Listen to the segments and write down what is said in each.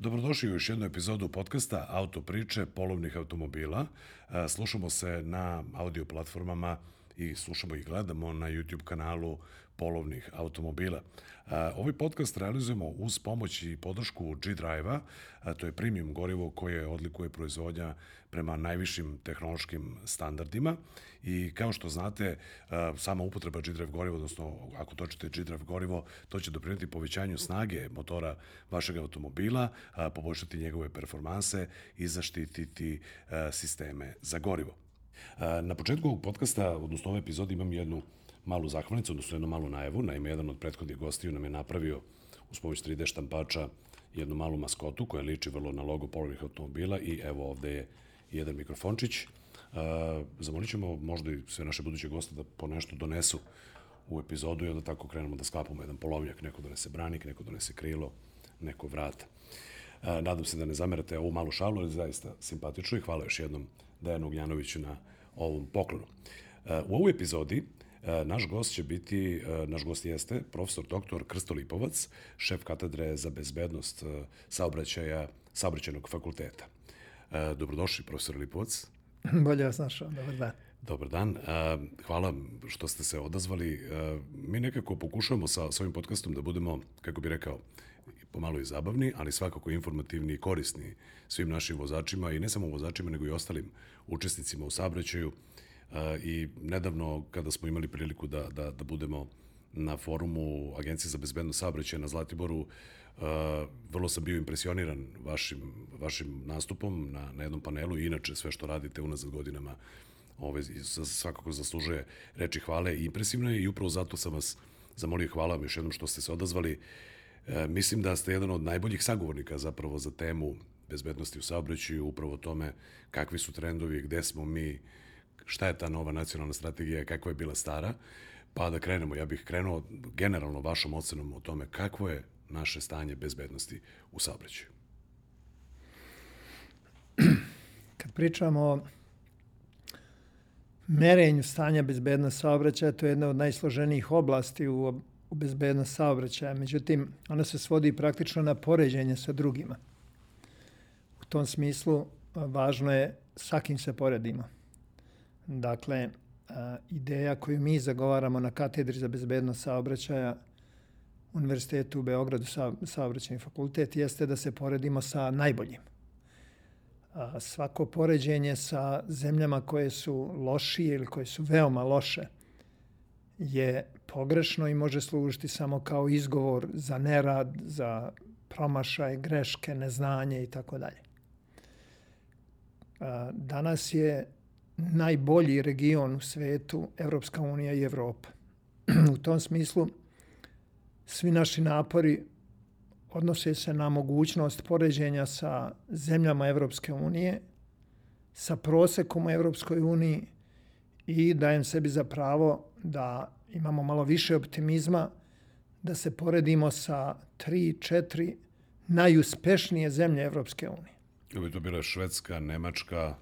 Dobrodošli u još jednu epizodu podcasta Auto priče polovnih automobila. E, slušamo se na audio platformama i slušamo i gledamo na YouTube kanalu polovnih automobila. Ovaj podcast realizujemo uz pomoć i podršku G-Drive-a, to je premium gorivo koje odlikuje proizvodnja prema najvišim tehnološkim standardima i kao što znate, sama upotreba G-Drive goriva, odnosno ako točite G-Drive gorivo, to će doprinati povećanju snage motora vašeg automobila, poboljšati njegove performanse i zaštititi sisteme za gorivo. Na početku ovog podcasta, odnosno ove epizode, imam jednu malu zahvalnicu, odnosno jednu malu najavu. Naime, jedan od prethodnih gostiju nam je napravio uz pomoć 3D štampača jednu malu maskotu koja liči vrlo na logo polovnih automobila i evo ovde je jedan mikrofončić. Uh, zamolit ćemo možda i sve naše buduće goste da po nešto donesu u epizodu i onda tako krenemo da sklapamo jedan polovnjak, neko donese branik, neko donese krilo, neko vrat. Uh, nadam se da ne zamerate ovu malu šalu, ali zaista simpatično i hvala još jednom Dejanu Ognjanoviću na ovom poklonu. Uh, u ovoj epizodi E, naš gost će biti, e, naš gost jeste profesor doktor Krsto Lipovac, šef katedre za bezbednost e, saobraćaja saobraćajnog fakulteta. Dobrodošli, profesor Lipovac. Bolje vas našao, dobar dan. Dobar dan. Hvala što ste se odazvali. Mi nekako pokušavamo sa, sa ovim podcastom da budemo, kako bi rekao, pomalo i zabavni, ali svakako informativni i korisni svim našim vozačima i ne samo vozačima, nego i ostalim učesnicima u saobraćaju i nedavno kada smo imali priliku da, da, da budemo na forumu Agencije za bezbedno saobraćaja na Zlatiboru, Uh, vrlo sam bio impresioniran vašim, vašim nastupom na, na jednom panelu i inače sve što radite unazad godinama ove, svakako zaslužuje reči hvale i impresivno je i upravo zato sam vas zamolio hvala vam još jednom što ste se odazvali. Uh, mislim da ste jedan od najboljih sagovornika zapravo za temu bezbednosti u saobraćaju, upravo tome kakvi su trendovi, gde smo mi, šta je ta nova nacionalna strategija, kakva je bila stara, pa da krenemo. Ja bih krenuo generalno vašom ocenom o tome kakvo je naše stanje bezbednosti u saobraćaju. Kad pričamo o merenju stanja bezbednosti saobraćaja, to je jedna od najsloženijih oblasti u, u bezbednost saobraćaja. Međutim, ona se svodi praktično na poređenje sa drugima. U tom smislu važno je sa kim se poredimo. Dakle, ideja koju mi zagovaramo na katedri za bezbednost saobraćaja Univerzitetu u Beogradu, saobraćajni fakultet, jeste da se poredimo sa najboljim. Svako poređenje sa zemljama koje su lošije ili koje su veoma loše je pogrešno i može služiti samo kao izgovor za nerad, za promašaj, greške, neznanje i tako dalje. Danas je najbolji region u svetu, Evropska unija i Evropa. u tom smislu, svi naši napori odnose se na mogućnost poređenja sa zemljama Evropske unije, sa prosekom u Evropskoj uniji i dajem sebi za pravo da imamo malo više optimizma, da se poredimo sa tri, četiri najuspešnije zemlje Evropske unije. Bi to bila Švedska, Nemačka,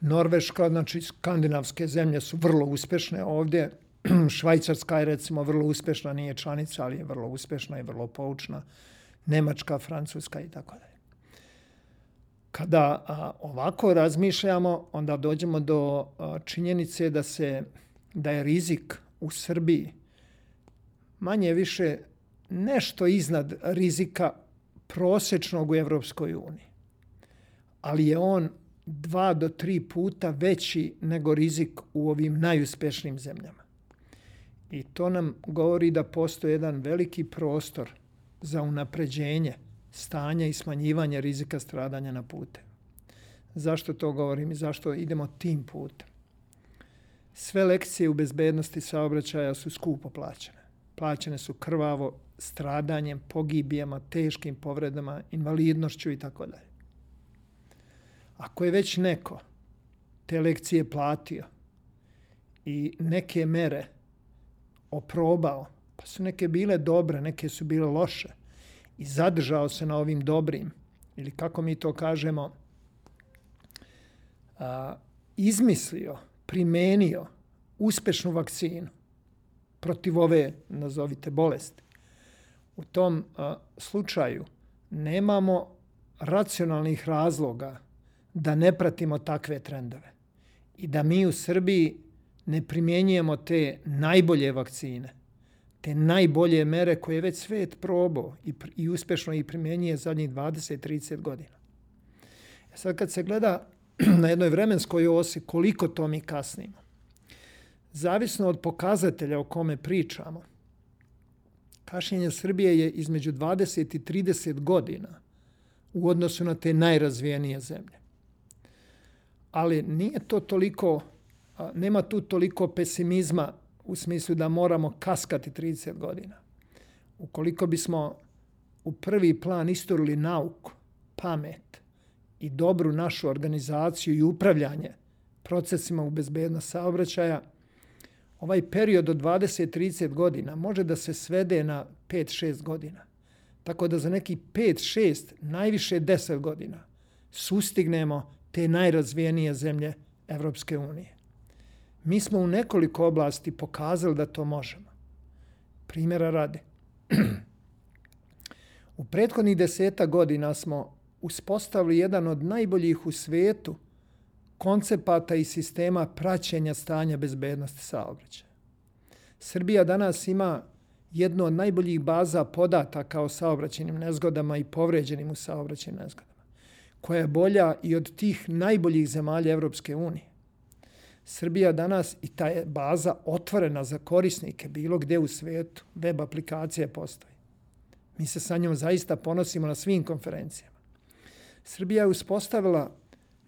Norveška, znači skandinavske zemlje su vrlo uspešne ovdje. Švajcarska je recimo vrlo uspešna, nije članica, ali je vrlo uspešna i vrlo poučna. Nemačka, Francuska i tako dalje. Kada a, ovako razmišljamo, onda dođemo do a, činjenice da se da je rizik u Srbiji manje više nešto iznad rizika prosečnog u Evropskoj uniji. Ali je on dva do tri puta veći nego rizik u ovim najuspešnijim zemljama. I to nam govori da postoji jedan veliki prostor za unapređenje stanja i smanjivanje rizika stradanja na pute. Zašto to govorim i zašto idemo tim putem? Sve lekcije u bezbednosti saobraćaja su skupo plaćene. Plaćene su krvavo, stradanjem, pogibijama, teškim povredama, invalidnošću i tako dalje. Ako je već neko te lekcije platio i neke mere oprobao, pa su neke bile dobre, neke su bile loše, i zadržao se na ovim dobrim, ili kako mi to kažemo, a, izmislio, primenio uspešnu vakcinu protiv ove, nazovite, bolesti. U tom a, slučaju nemamo racionalnih razloga da ne pratimo takve trendove i da mi u Srbiji ne primjenjujemo te najbolje vakcine, te najbolje mere koje već svet probao i, i uspešno i primjenjuje zadnjih 20-30 godina. E sad kad se gleda na jednoj vremenskoj osi koliko to mi kasnimo, zavisno od pokazatelja o kome pričamo, kašnjenje Srbije je između 20 i 30 godina u odnosu na te najrazvijenije zemlje. Ali nije to toliko, nema tu toliko pesimizma u smislu da moramo kaskati 30 godina. Ukoliko bismo u prvi plan istorili nauku, pamet i dobru našu organizaciju i upravljanje procesima u bezbednost saobraćaja, ovaj period od 20-30 godina može da se svede na 5-6 godina. Tako da za neki 5-6, najviše 10 godina sustignemo te najrazvijenije zemlje Evropske unije. Mi smo u nekoliko oblasti pokazali da to možemo. Primjera radi. u prethodnih deseta godina smo uspostavili jedan od najboljih u svetu koncepata i sistema praćenja stanja bezbednosti saobraćaja. Srbija danas ima jednu od najboljih baza podataka o saobraćenim nezgodama i povređenim u saobraćenim nezgodama, koja je bolja i od tih najboljih zemalja Evropske unije. Srbija danas i ta je baza otvorena za korisnike bilo gde u svetu. Web aplikacija postoji. Mi se sa njom zaista ponosimo na svim konferencijama. Srbija je uspostavila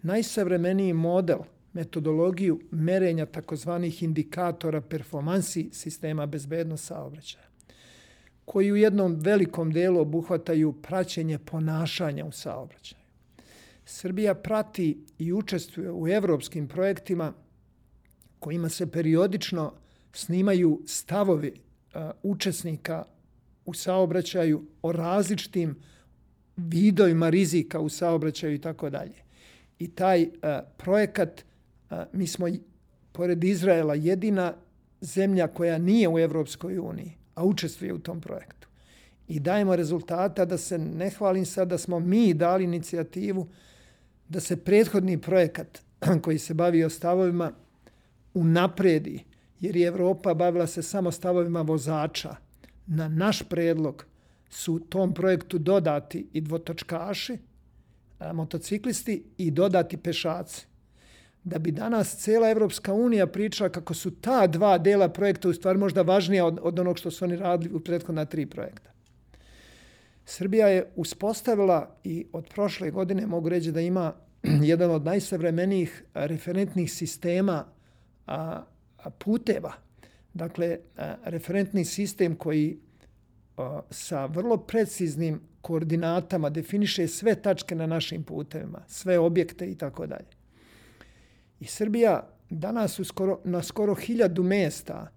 najsavremeniji model, metodologiju merenja takozvanih indikatora performansi sistema bezbednost saobraćaja, koji u jednom velikom delu obuhvataju praćenje ponašanja u saobraćaju. Srbija prati i učestvuje u evropskim projektima kojima se periodično snimaju stavovi učesnika u saobraćaju o različitim vidovima rizika u saobraćaju i tako dalje. I taj projekat, mi smo pored Izraela jedina zemlja koja nije u Evropskoj uniji, a učestvuje u tom projektu. I dajemo rezultata da se ne hvalim sad da smo mi dali inicijativu da se prethodni projekat koji se bavi o stavovima unapredi, jer je Evropa bavila se samo stavovima vozača. Na naš predlog su tom projektu dodati i dvotočkaši, motociklisti i dodati pešaci. Da bi danas cela Evropska unija pričala kako su ta dva dela projekta u stvari možda važnija od, od onog što su oni radili u prethodna tri projekta. Srbija je uspostavila i od prošle godine mogu reći da ima jedan od najsavremenijih referentnih sistema a, puteva. Dakle, a, referentni sistem koji a, sa vrlo preciznim koordinatama definiše sve tačke na našim putevima, sve objekte i tako dalje. I Srbija danas skoro, na skoro hiljadu mesta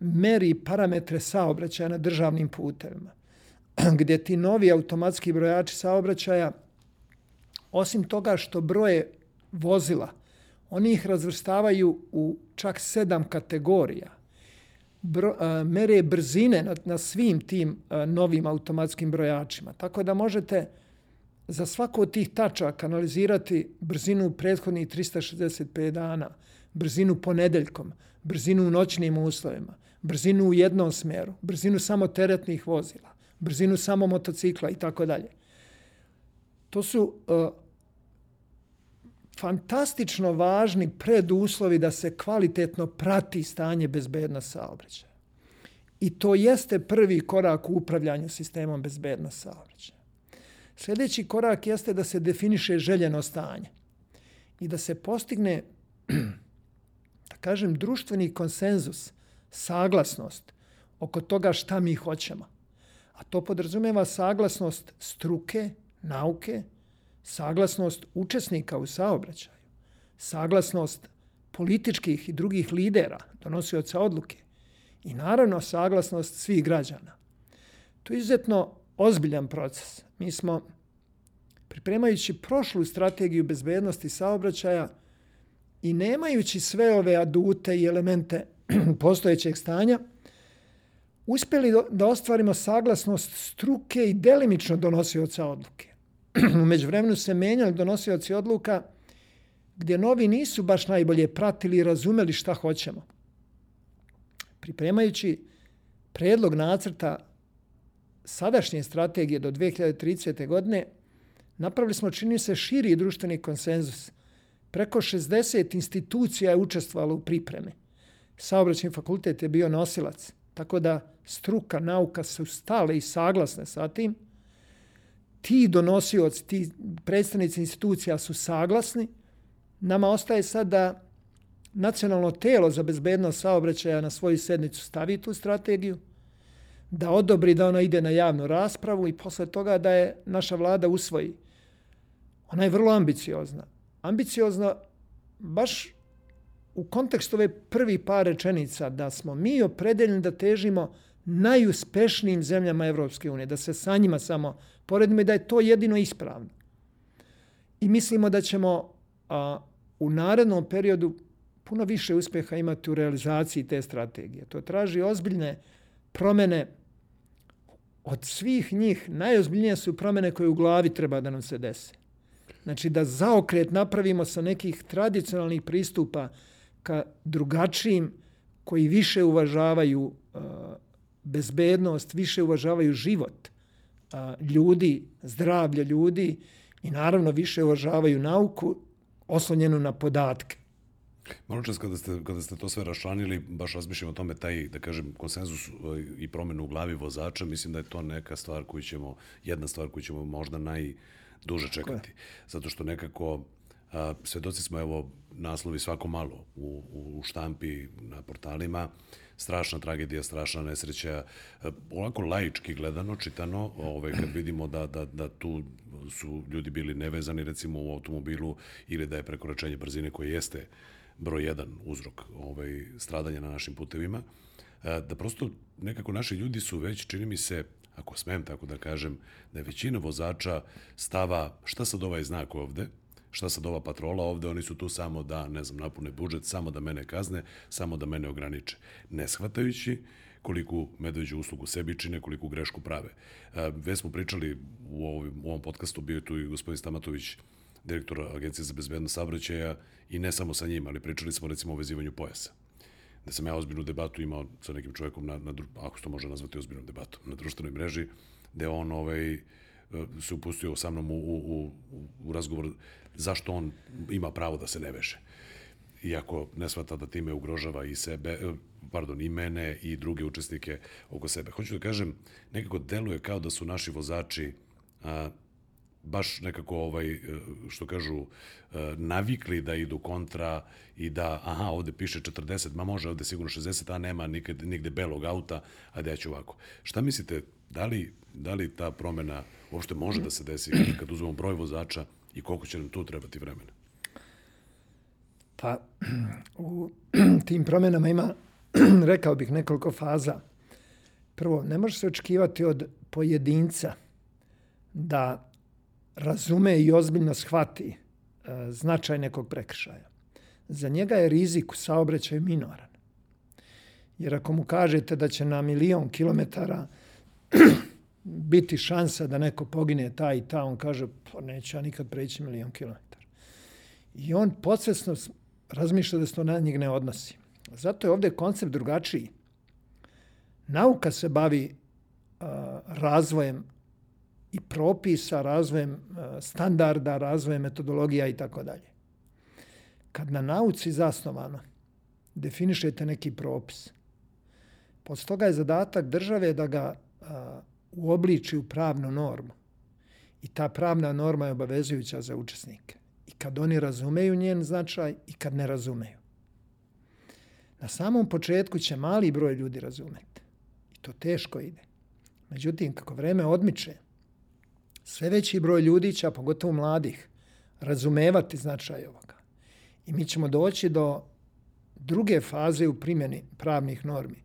meri parametre saobraćaja na državnim putevima, gdje ti novi automatski brojači saobraćaja, osim toga što broje vozila, Oni ih razvrstavaju u čak sedam kategorija. Bro, a, mere brzine na, na svim tim a, novim automatskim brojačima. Tako da možete za svako od tih tačaka analizirati brzinu prethodnih 365 dana, brzinu ponedeljkom, brzinu u noćnim uslovima, brzinu u jednom smeru, brzinu samo teretnih vozila, brzinu samo motocikla i tako dalje. To su uh, fantastično važni preduslovi da se kvalitetno prati stanje bezbednost saobraćaja. I to jeste prvi korak u upravljanju sistemom bezbednost saobraćaja. Sljedeći korak jeste da se definiše željeno stanje i da se postigne, da kažem, društveni konsenzus, saglasnost oko toga šta mi hoćemo. A to podrazumeva saglasnost struke, nauke, saglasnost učesnika u saobraćaju, saglasnost političkih i drugih lidera, donosioca odluke i naravno saglasnost svih građana. To je izuzetno ozbiljan proces. Mi smo, pripremajući prošlu strategiju bezbednosti saobraćaja i nemajući sve ove adute i elemente postojećeg stanja, uspjeli da ostvarimo saglasnost struke i delimično donosioca odluke umeđu vremenu se menjali donosioci odluka gdje novi nisu baš najbolje pratili i razumeli šta hoćemo. Pripremajući predlog nacrta sadašnje strategije do 2030. godine, napravili smo, čini se, širi društveni konsenzus. Preko 60 institucija je učestvovalo u pripremi. Saobraćeni fakultet je bio nosilac, tako da struka, nauka su stale i saglasne sa tim. Ti donosioci, ti predstavnici institucija su saglasni. Nama ostaje sad da nacionalno telo za bezbednost saobraćaja na svoju sednicu stavi tu strategiju, da odobri da ona ide na javnu raspravu i posle toga da je naša vlada usvoji. Ona je vrlo ambiciozna. Ambiciozna baš u kontekstu ove prvi par rečenica da smo mi opredeljeni da težimo najuspešnijim zemljama Evropske unije, da se sa njima samo poredimo i da je to jedino ispravno. I mislimo da ćemo a, u narednom periodu puno više uspjeha imati u realizaciji te strategije. To traži ozbiljne promene od svih njih. Najozbiljnije su promene koje u glavi treba da nam se dese. Znači da zaokret napravimo sa nekih tradicionalnih pristupa ka drugačijim koji više uvažavaju uh, bezbednost, više uvažavaju život uh, ljudi, zdravlje ljudi i naravno više uvažavaju nauku oslonjenu na podatke. Malo čas kada ste, kada ste to sve raščlanili, baš razmišljam o tome, taj, da kažem, konsenzus e, i promenu u glavi vozača, mislim da je to neka stvar koju ćemo, jedna stvar koju ćemo možda najduže čekati. Zato što nekako, a, svedoci smo, evo, naslovi svako malo u, u štampi, na portalima, strašna tragedija, strašna nesreća, onako laički gledano, čitano, ovaj, kad vidimo da, da, da tu su ljudi bili nevezani, recimo u automobilu, ili da je prekoračenje brzine koje jeste broj jedan uzrok ovaj, stradanja na našim putevima, da prosto nekako naši ljudi su već, čini mi se, ako smem tako da kažem, da je većina vozača stava šta sad ovaj znak ovde, šta sad ova patrola ovde, oni su tu samo da, ne znam, napune budžet, samo da mene kazne, samo da mene ograniče. Ne shvatajući koliku medveđu uslugu sebi čine, koliku grešku prave. E, već smo pričali u ovom, u ovom podcastu, bio je tu i gospodin Stamatović, direktor Agencije za bezbednost saobraćaja i ne samo sa njim, ali pričali smo recimo o vezivanju pojasa. Da sam ja ozbiljnu debatu imao sa nekim čovjekom, na, na, ako se to može nazvati ozbiljnom debatom, na društvenoj mreži, gde on ovaj, se upustio sa mnom u, u, u, u razgovor zašto on ima pravo da se ne veže. Iako ne shvata da time ugrožava i sebe, pardon, i mene i druge učesnike oko sebe. Hoću da kažem, nekako deluje kao da su naši vozači a, baš nekako ovaj što kažu navikli da idu kontra i da aha ovde piše 40 ma može ovde sigurno 60 a nema nikad nigde belog auta a da ja ću ovako šta mislite da li da li ta promena uopšte može da se desi kad uzmemo broj vozača i koliko će nam tu trebati vremena pa u tim promenama ima rekao bih nekoliko faza prvo ne može se očekivati od pojedinca da razume i ozbiljno shvati e, značaj nekog prekršaja. Za njega je rizik u saobraćaju minoran. Jer ako mu kažete da će na milion kilometara biti šansa da neko pogine ta i ta, on kaže, pa neće ja nikad preći milion kilometara. I on podsvesno razmišlja da se to na njeg ne odnosi. Zato je ovde koncept drugačiji. Nauka se bavi uh, razvojem i propisa, razvojem e, standarda, razvojem metodologija i tako dalje. Kad na nauci zasnovano definišete neki propis, posle toga je zadatak države da ga a, uobliči u pravnu normu. I ta pravna norma je obavezujuća za učesnike. I kad oni razumeju njen značaj i kad ne razumeju. Na samom početku će mali broj ljudi razumeti. I to teško ide. Međutim, kako vreme odmiče, sve veći broj ljudi će, a pogotovo mladih, razumevati značaj ovoga. I mi ćemo doći do druge faze u primjeni pravnih normi.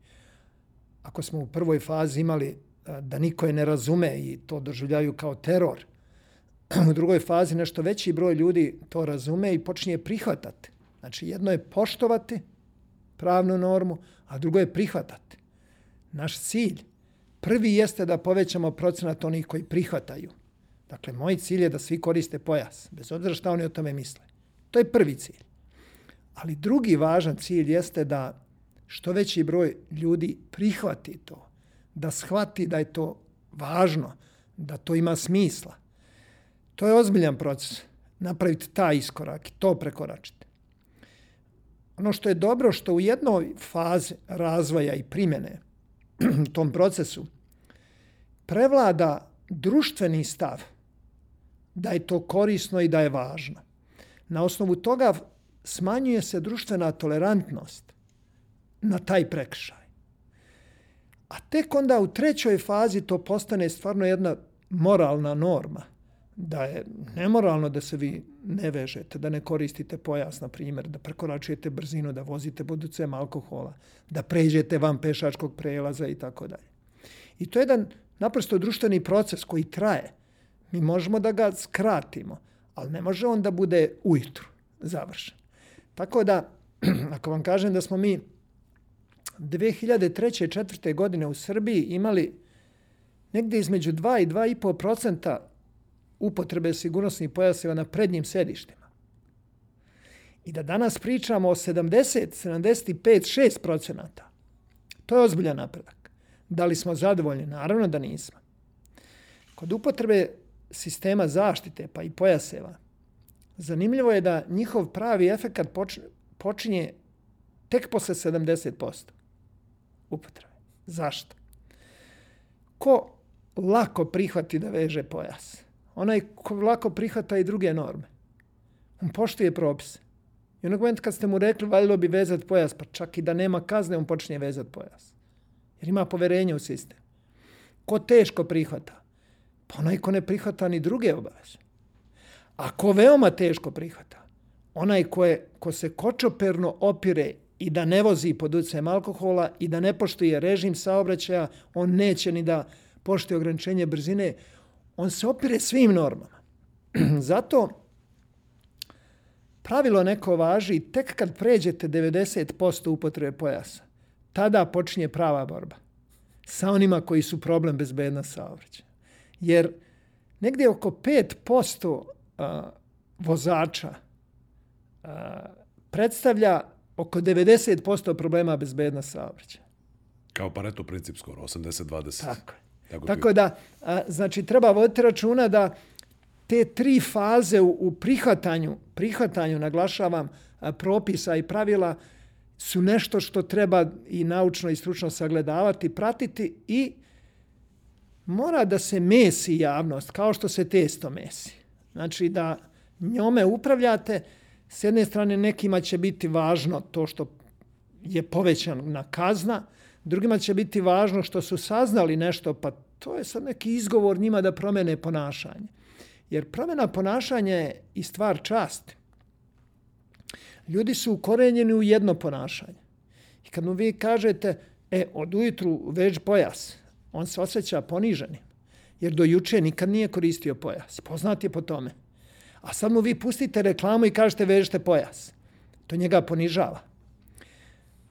Ako smo u prvoj fazi imali da niko je ne razume i to doživljaju kao teror, u drugoj fazi nešto veći broj ljudi to razume i počinje prihvatati. Znači, jedno je poštovati pravnu normu, a drugo je prihvatati. Naš cilj prvi jeste da povećamo procenat onih koji prihvataju Dakle, moj cilj je da svi koriste pojas, bez obzira šta oni o tome misle. To je prvi cilj. Ali drugi važan cilj jeste da što veći broj ljudi prihvati to, da shvati da je to važno, da to ima smisla. To je ozbiljan proces. Napraviti taj iskorak i to prekoračiti. Ono što je dobro što u jednoj fazi razvoja i primjene tom procesu prevlada društveni stav da je to korisno i da je važno. Na osnovu toga smanjuje se društvena tolerantnost na taj prekršaj. A tek onda u trećoj fazi to postane stvarno jedna moralna norma. Da je nemoralno da se vi ne vežete, da ne koristite pojas, na primjer, da prekoračujete brzinu, da vozite utjecajem alkohola, da pređete van pešačkog prelaza i tako dalje. I to je jedan naprosto društveni proces koji traje. Mi možemo da ga skratimo, ali ne može on da bude ujutru završen. Tako da, ako vam kažem da smo mi 2003. i 2004. godine u Srbiji imali negdje između 2 i 2,5 procenta upotrebe sigurnosnih pojaseva na prednjim sedištima. I da danas pričamo o 70, 75, 6 procenata. To je ozbiljan napredak. Da li smo zadovoljni? Naravno da nismo. Kod upotrebe sistema zaštite pa i pojaseva, zanimljivo je da njihov pravi efekt počinje tek posle 70% upotrebe. Zašto? Ko lako prihvati da veže pojas? Onaj ko lako prihvata i druge norme. On poštuje propise. I onog momenta kad ste mu rekli valjalo bi vezati pojas, pa čak i da nema kazne, on počinje vezati pojas. Jer ima poverenje u sistem. Ko teško prihvata? Pa onaj ko ne prihvata ni druge obaveze. A ko veoma teško prihvata? Onaj ko, je, ko se kočoperno opire i da ne vozi pod utjecajem alkohola i da ne poštuje režim saobraćaja, on neće ni da poštuje ograničenje brzine, on se opire svim normama. Zato pravilo neko važi tek kad pređete 90% upotrebe pojasa. Tada počinje prava borba sa onima koji su problem bezbedna saobraćaja. Jer negdje oko 5% vozača predstavlja oko 90% problema bezbedna saobraćaja. Kao pareto princip skoro, 80-20. Tako je. Tako, Tako da, a, znači, treba voditi računa da te tri faze u, u prihvatanju, prihvatanju, naglašavam, a, propisa i pravila su nešto što treba i naučno i stručno sagledavati, pratiti i mora da se mesi javnost kao što se testo mesi. Znači da njome upravljate, s jedne strane nekima će biti važno to što je povećana kazna, drugima će biti važno što su saznali nešto, pa to je sad neki izgovor njima da promene ponašanje. Jer promjena ponašanja je i stvar časti. Ljudi su ukorenjeni u jedno ponašanje. I kad mu vi kažete, e, od ujutru već pojas, on se osjeća poniženim. Jer do juče nikad nije koristio pojas. Poznat je po tome. A sad mu vi pustite reklamu i kažete vežite pojas. To njega ponižava.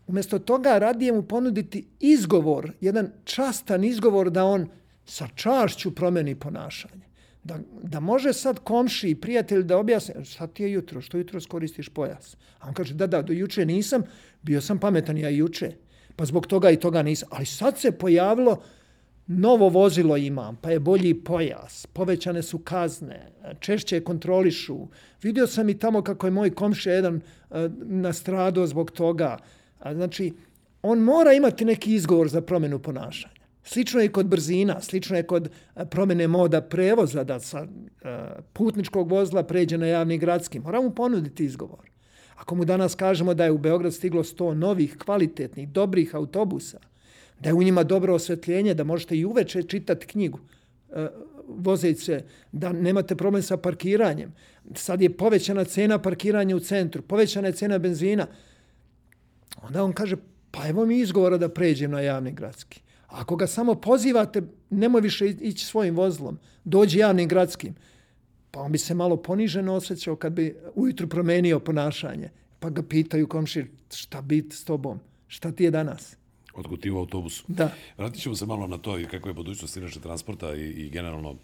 Umjesto toga radije mu ponuditi izgovor, jedan častan izgovor da on sa čašću promeni ponašanje. Da, da može sad komši i prijatelj da objasne, sad ti je jutro, što jutro skoristiš pojas? A on kaže, da, da, do juče nisam, bio sam pametan ja juče, pa zbog toga i toga nisam. Ali sad se pojavilo, novo vozilo imam, pa je bolji pojas, povećane su kazne, češće kontrolišu. Vidio sam i tamo kako je moj komšija jedan uh, nastradao zbog toga. Znači, on mora imati neki izgovor za promjenu ponašanja. Slično je kod brzina, slično je kod promjene moda prevoza, da sa uh, putničkog vozila pređe na javni gradski. Mora mu ponuditi izgovor. Ako mu danas kažemo da je u Beograd stiglo 100 novih, kvalitetnih, dobrih autobusa, da je u njima dobro osvetljenje, da možete i uveče čitati knjigu, e, vozeći se, da nemate problem sa parkiranjem. Sad je povećana cena parkiranja u centru, povećana je cena benzina. Onda on kaže, pa evo mi izgovora da pređem na javni gradski. Ako ga samo pozivate, nemoj više ići svojim vozilom, dođi javnim gradskim. Pa on bi se malo poniženo osjećao kad bi ujutru promenio ponašanje. Pa ga pitaju komšir, šta biti s tobom? Šta ti je danas? Otkud ti u autobusu? Da. Vratit ćemo se malo na to i kako je budućnost inače transporta i, i generalno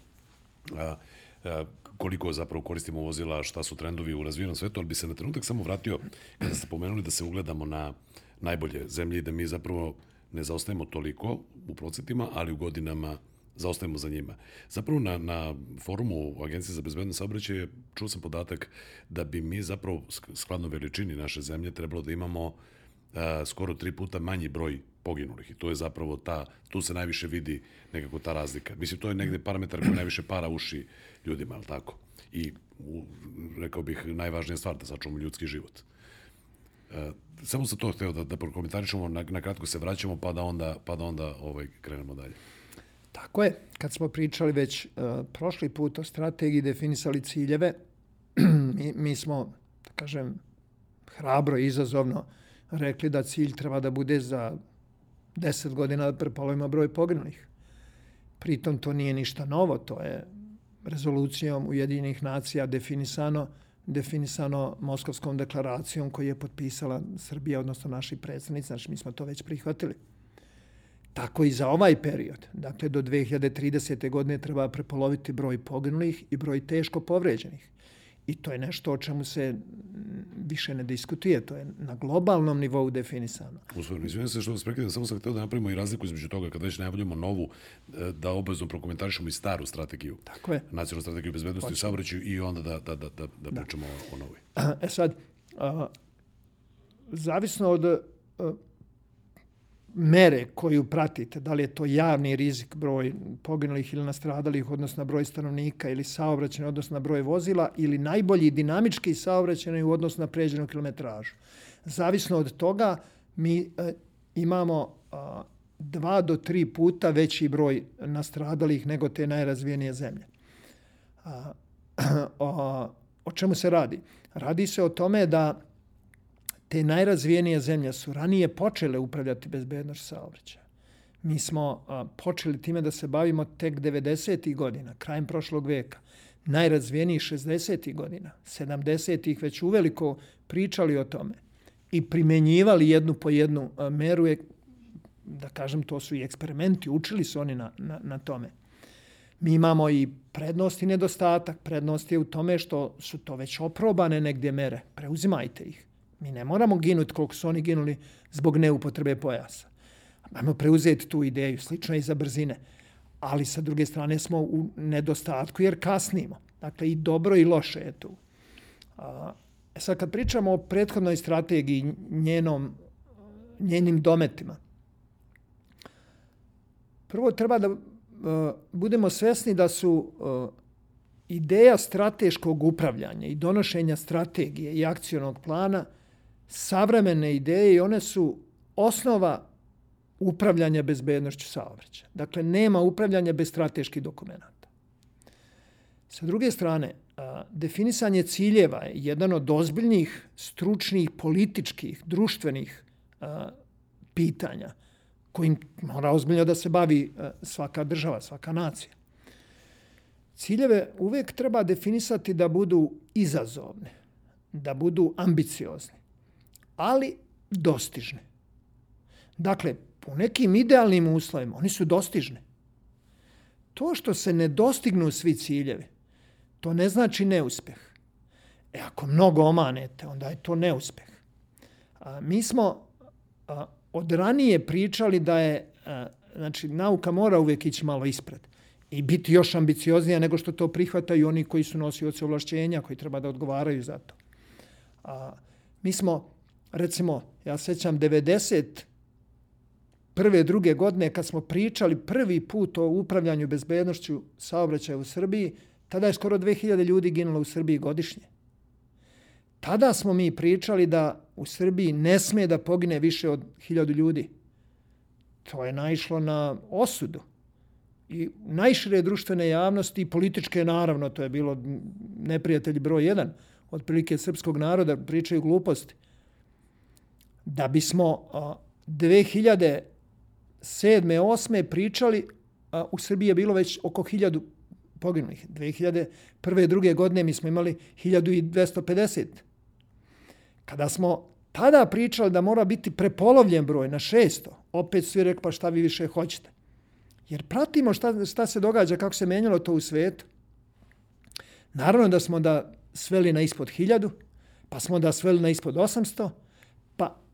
a, a, koliko zapravo koristimo vozila, šta su trendovi u razvijenom svetu, ali bi se na trenutak samo vratio kada ste pomenuli da se ugledamo na najbolje zemlje i da mi zapravo ne zaostajemo toliko u procentima, ali u godinama zaostajemo za njima. Zapravo na, na forumu Agencije za bezbedno saobraćaje čuo sam podatak da bi mi zapravo skladno veličini naše zemlje trebalo da imamo a, skoro tri puta manji broj poginulih i to je zapravo ta, tu se najviše vidi nekako ta razlika. Mislim, to je negde parametar koji najviše para uši ljudima, ali tako? I u, rekao bih najvažnija stvar da sačuvamo ljudski život. E, samo sam to hteo da, da prokomentarišemo, na, na kratko se vraćamo, pa da onda, pa da onda ovaj, krenemo dalje. Tako je. Kad smo pričali već uh, prošli put o strategiji, definisali ciljeve, mi, mi smo, da kažem, hrabro i izazovno rekli da cilj treba da bude za 10 godina da prepolovimo broj poginulih. Pritom to nije ništa novo, to je rezolucijom Ujedinjenih nacija definisano definisano Moskovskom deklaracijom koju je potpisala Srbija, odnosno naši predstavnici, znači mi smo to već prihvatili. Tako i za ovaj period. Dakle, do 2030. godine treba prepoloviti broj poginulih i broj teško povređenih. I to je nešto o čemu se više ne diskutuje. To je na globalnom nivou definisano. Usvojno, izvijem se što vas prekidam, samo sam htio da napravimo i razliku između toga kada već najavljamo novu, e, da obavezno prokomentarišemo i staru strategiju. Tako je. Nacionalnu strategiju bezbednosti i saobraćaju i onda da, da, da, da, da pričamo da. o, o novoj. E sad, a, zavisno od a, mere koju pratite, da li je to javni rizik, broj poginulih ili nastradalih, odnosno na broj stanovnika ili saobraćenja, odnosno na broj vozila, ili najbolji dinamički saobraćenja u odnosu na pređenu kilometražu. Zavisno od toga, mi e, imamo a, dva do tri puta veći broj nastradalih nego te najrazvijenije zemlje. A, a, o čemu se radi? Radi se o tome da te najrazvijenije zemlje su ranije počele upravljati bezbednošću saobraćaja. Mi smo a, počeli time da se bavimo tek 90. godina, krajem prošlog veka. Najrazvijeniji 60. godina, 70. već uveliko pričali o tome i primenjivali jednu po jednu a, meru, je, da kažem, to su i eksperimenti, učili su oni na, na, na tome. Mi imamo i prednost i nedostatak. Prednost je u tome što su to već oprobane negdje mere. Preuzimajte ih. Mi ne moramo ginuti koliko su oni ginuli zbog neupotrebe pojasa. Ajmo preuzeti tu ideju, slično i za brzine. Ali sa druge strane smo u nedostatku jer kasnimo. Dakle, i dobro i loše je tu. A, e sad, kad pričamo o prethodnoj strategiji, njenom, njenim dometima, prvo treba da uh, budemo svesni da su uh, ideja strateškog upravljanja i donošenja strategije i akcionog plana – savremene ideje i one su osnova upravljanja bezbednošću saobraćaja. Dakle, nema upravljanja bez strateških dokumenta. Sa druge strane, definisanje ciljeva je jedan od ozbiljnih stručnih, političkih, društvenih pitanja kojim mora ozbiljno da se bavi svaka država, svaka nacija. Ciljeve uvek treba definisati da budu izazovne, da budu ambiciozni ali dostižne. Dakle, po nekim idealnim uslovima, oni su dostižne. To što se ne dostignu svi ciljevi, to ne znači neuspeh. E, ako mnogo omanete, onda je to neuspeh. A, mi smo a, od ranije pričali da je, a, znači, nauka mora uvijek ići malo ispred i biti još ambicioznija nego što to prihvataju oni koji su nosioci ovlašćenja, koji treba da odgovaraju za to. A, mi smo recimo, ja sećam 90 prve, druge godine kad smo pričali prvi put o upravljanju bezbednošću saobraćaja u Srbiji, tada je skoro 2000 ljudi ginulo u Srbiji godišnje. Tada smo mi pričali da u Srbiji ne sme da pogine više od 1000 ljudi. To je naišlo na osudu. I najšire društvene javnosti i političke, naravno, to je bilo neprijatelji broj jedan, otprilike srpskog naroda, pričaju gluposti da bismo 2007. 2008. pričali, u Srbiji je bilo već oko 1000 poginulih. 2001. i druge godine mi smo imali 1250. Kada smo tada pričali da mora biti prepolovljen broj na 600, opet svi rekli pa šta vi više hoćete. Jer pratimo šta, šta se događa, kako se menjalo to u svetu. Naravno da smo da sveli na ispod 1000, pa smo da sveli na ispod 800, pa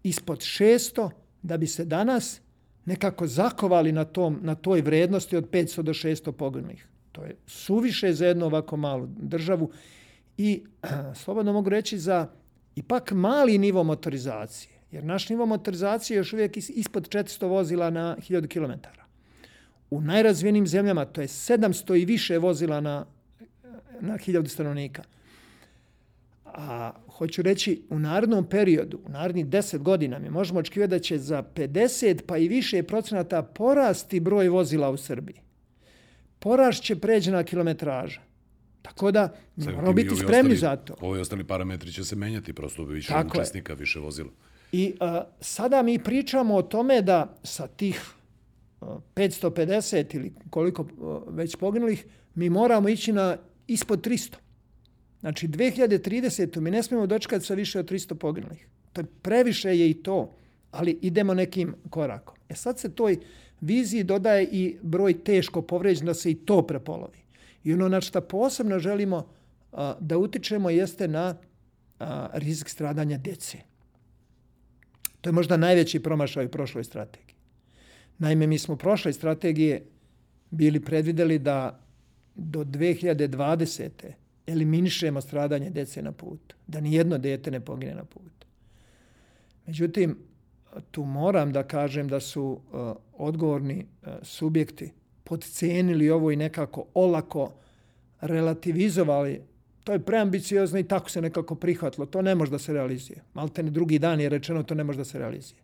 ispod 600, da bi se danas nekako zakovali na, tom, na toj vrednosti od 500 do 600 poginulih. To je suviše za jednu ovako malu državu i slobodno mogu reći za ipak mali nivo motorizacije. Jer naš nivo motorizacije je još uvijek ispod 400 vozila na 1000 km. U najrazvijenim zemljama to je 700 i više vozila na, na 1000 stanovnika. A hoću reći, u narodnom periodu, u narednih 10 godina, mi možemo očekivati da će za 50 pa i više procenata porasti broj vozila u Srbiji. Porast će pređena kilometraža. Tako da moramo biti spremni ostali, za to. Ovi ostali parametri će se menjati, prosto više Tako učesnika, je. više vozila. I a, sada mi pričamo o tome da sa tih a, 550 ili koliko a, već poginulih, mi moramo ići na ispod 300. Znači, 2030. mi ne smijemo dočekati sa više od 300 poginulih. To je previše je i to, ali idemo nekim korakom. E sad se toj viziji dodaje i broj teško povređen da se i to prepolovi. I ono na što posebno želimo a, da utičemo jeste na a, rizik stradanja dece. To je možda najveći promašaj u prošloj strategiji. Naime, mi smo u prošloj strategije bili predvideli da do 2020. eliminišemo stradanje dece na putu. Da ni jedno dete ne pogine na putu. Međutim, tu moram da kažem da su uh, odgovorni uh, subjekti podcenili ovo i nekako olako relativizovali. To je preambiciozno i tako se nekako prihvatilo. To ne može da se realizuje. Malte ne drugi dan je rečeno to ne može da se realizuje.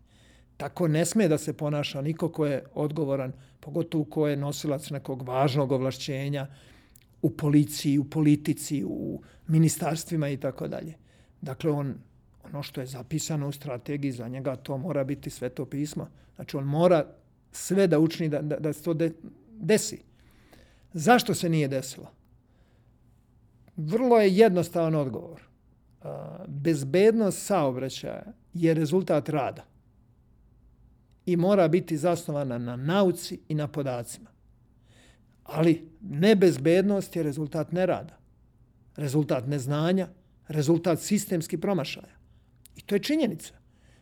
Tako ne sme da se ponaša niko ko je odgovoran, pogotovo ko je nosilac nekog važnog ovlašćenja u policiji, u politici, u ministarstvima i tako dalje. Dakle, on, ono što je zapisano u strategiji za njega, to mora biti sveto pismo. Znači, on mora sve da učini da, da, da se to de, desi. Zašto se nije desilo? Vrlo je jednostavan odgovor. Bezbednost saobraćaja je rezultat rada i mora biti zasnovana na nauci i na podacima. Ali nebezbednost je rezultat nerada, rezultat neznanja, rezultat sistemski promašaja. I to je činjenica.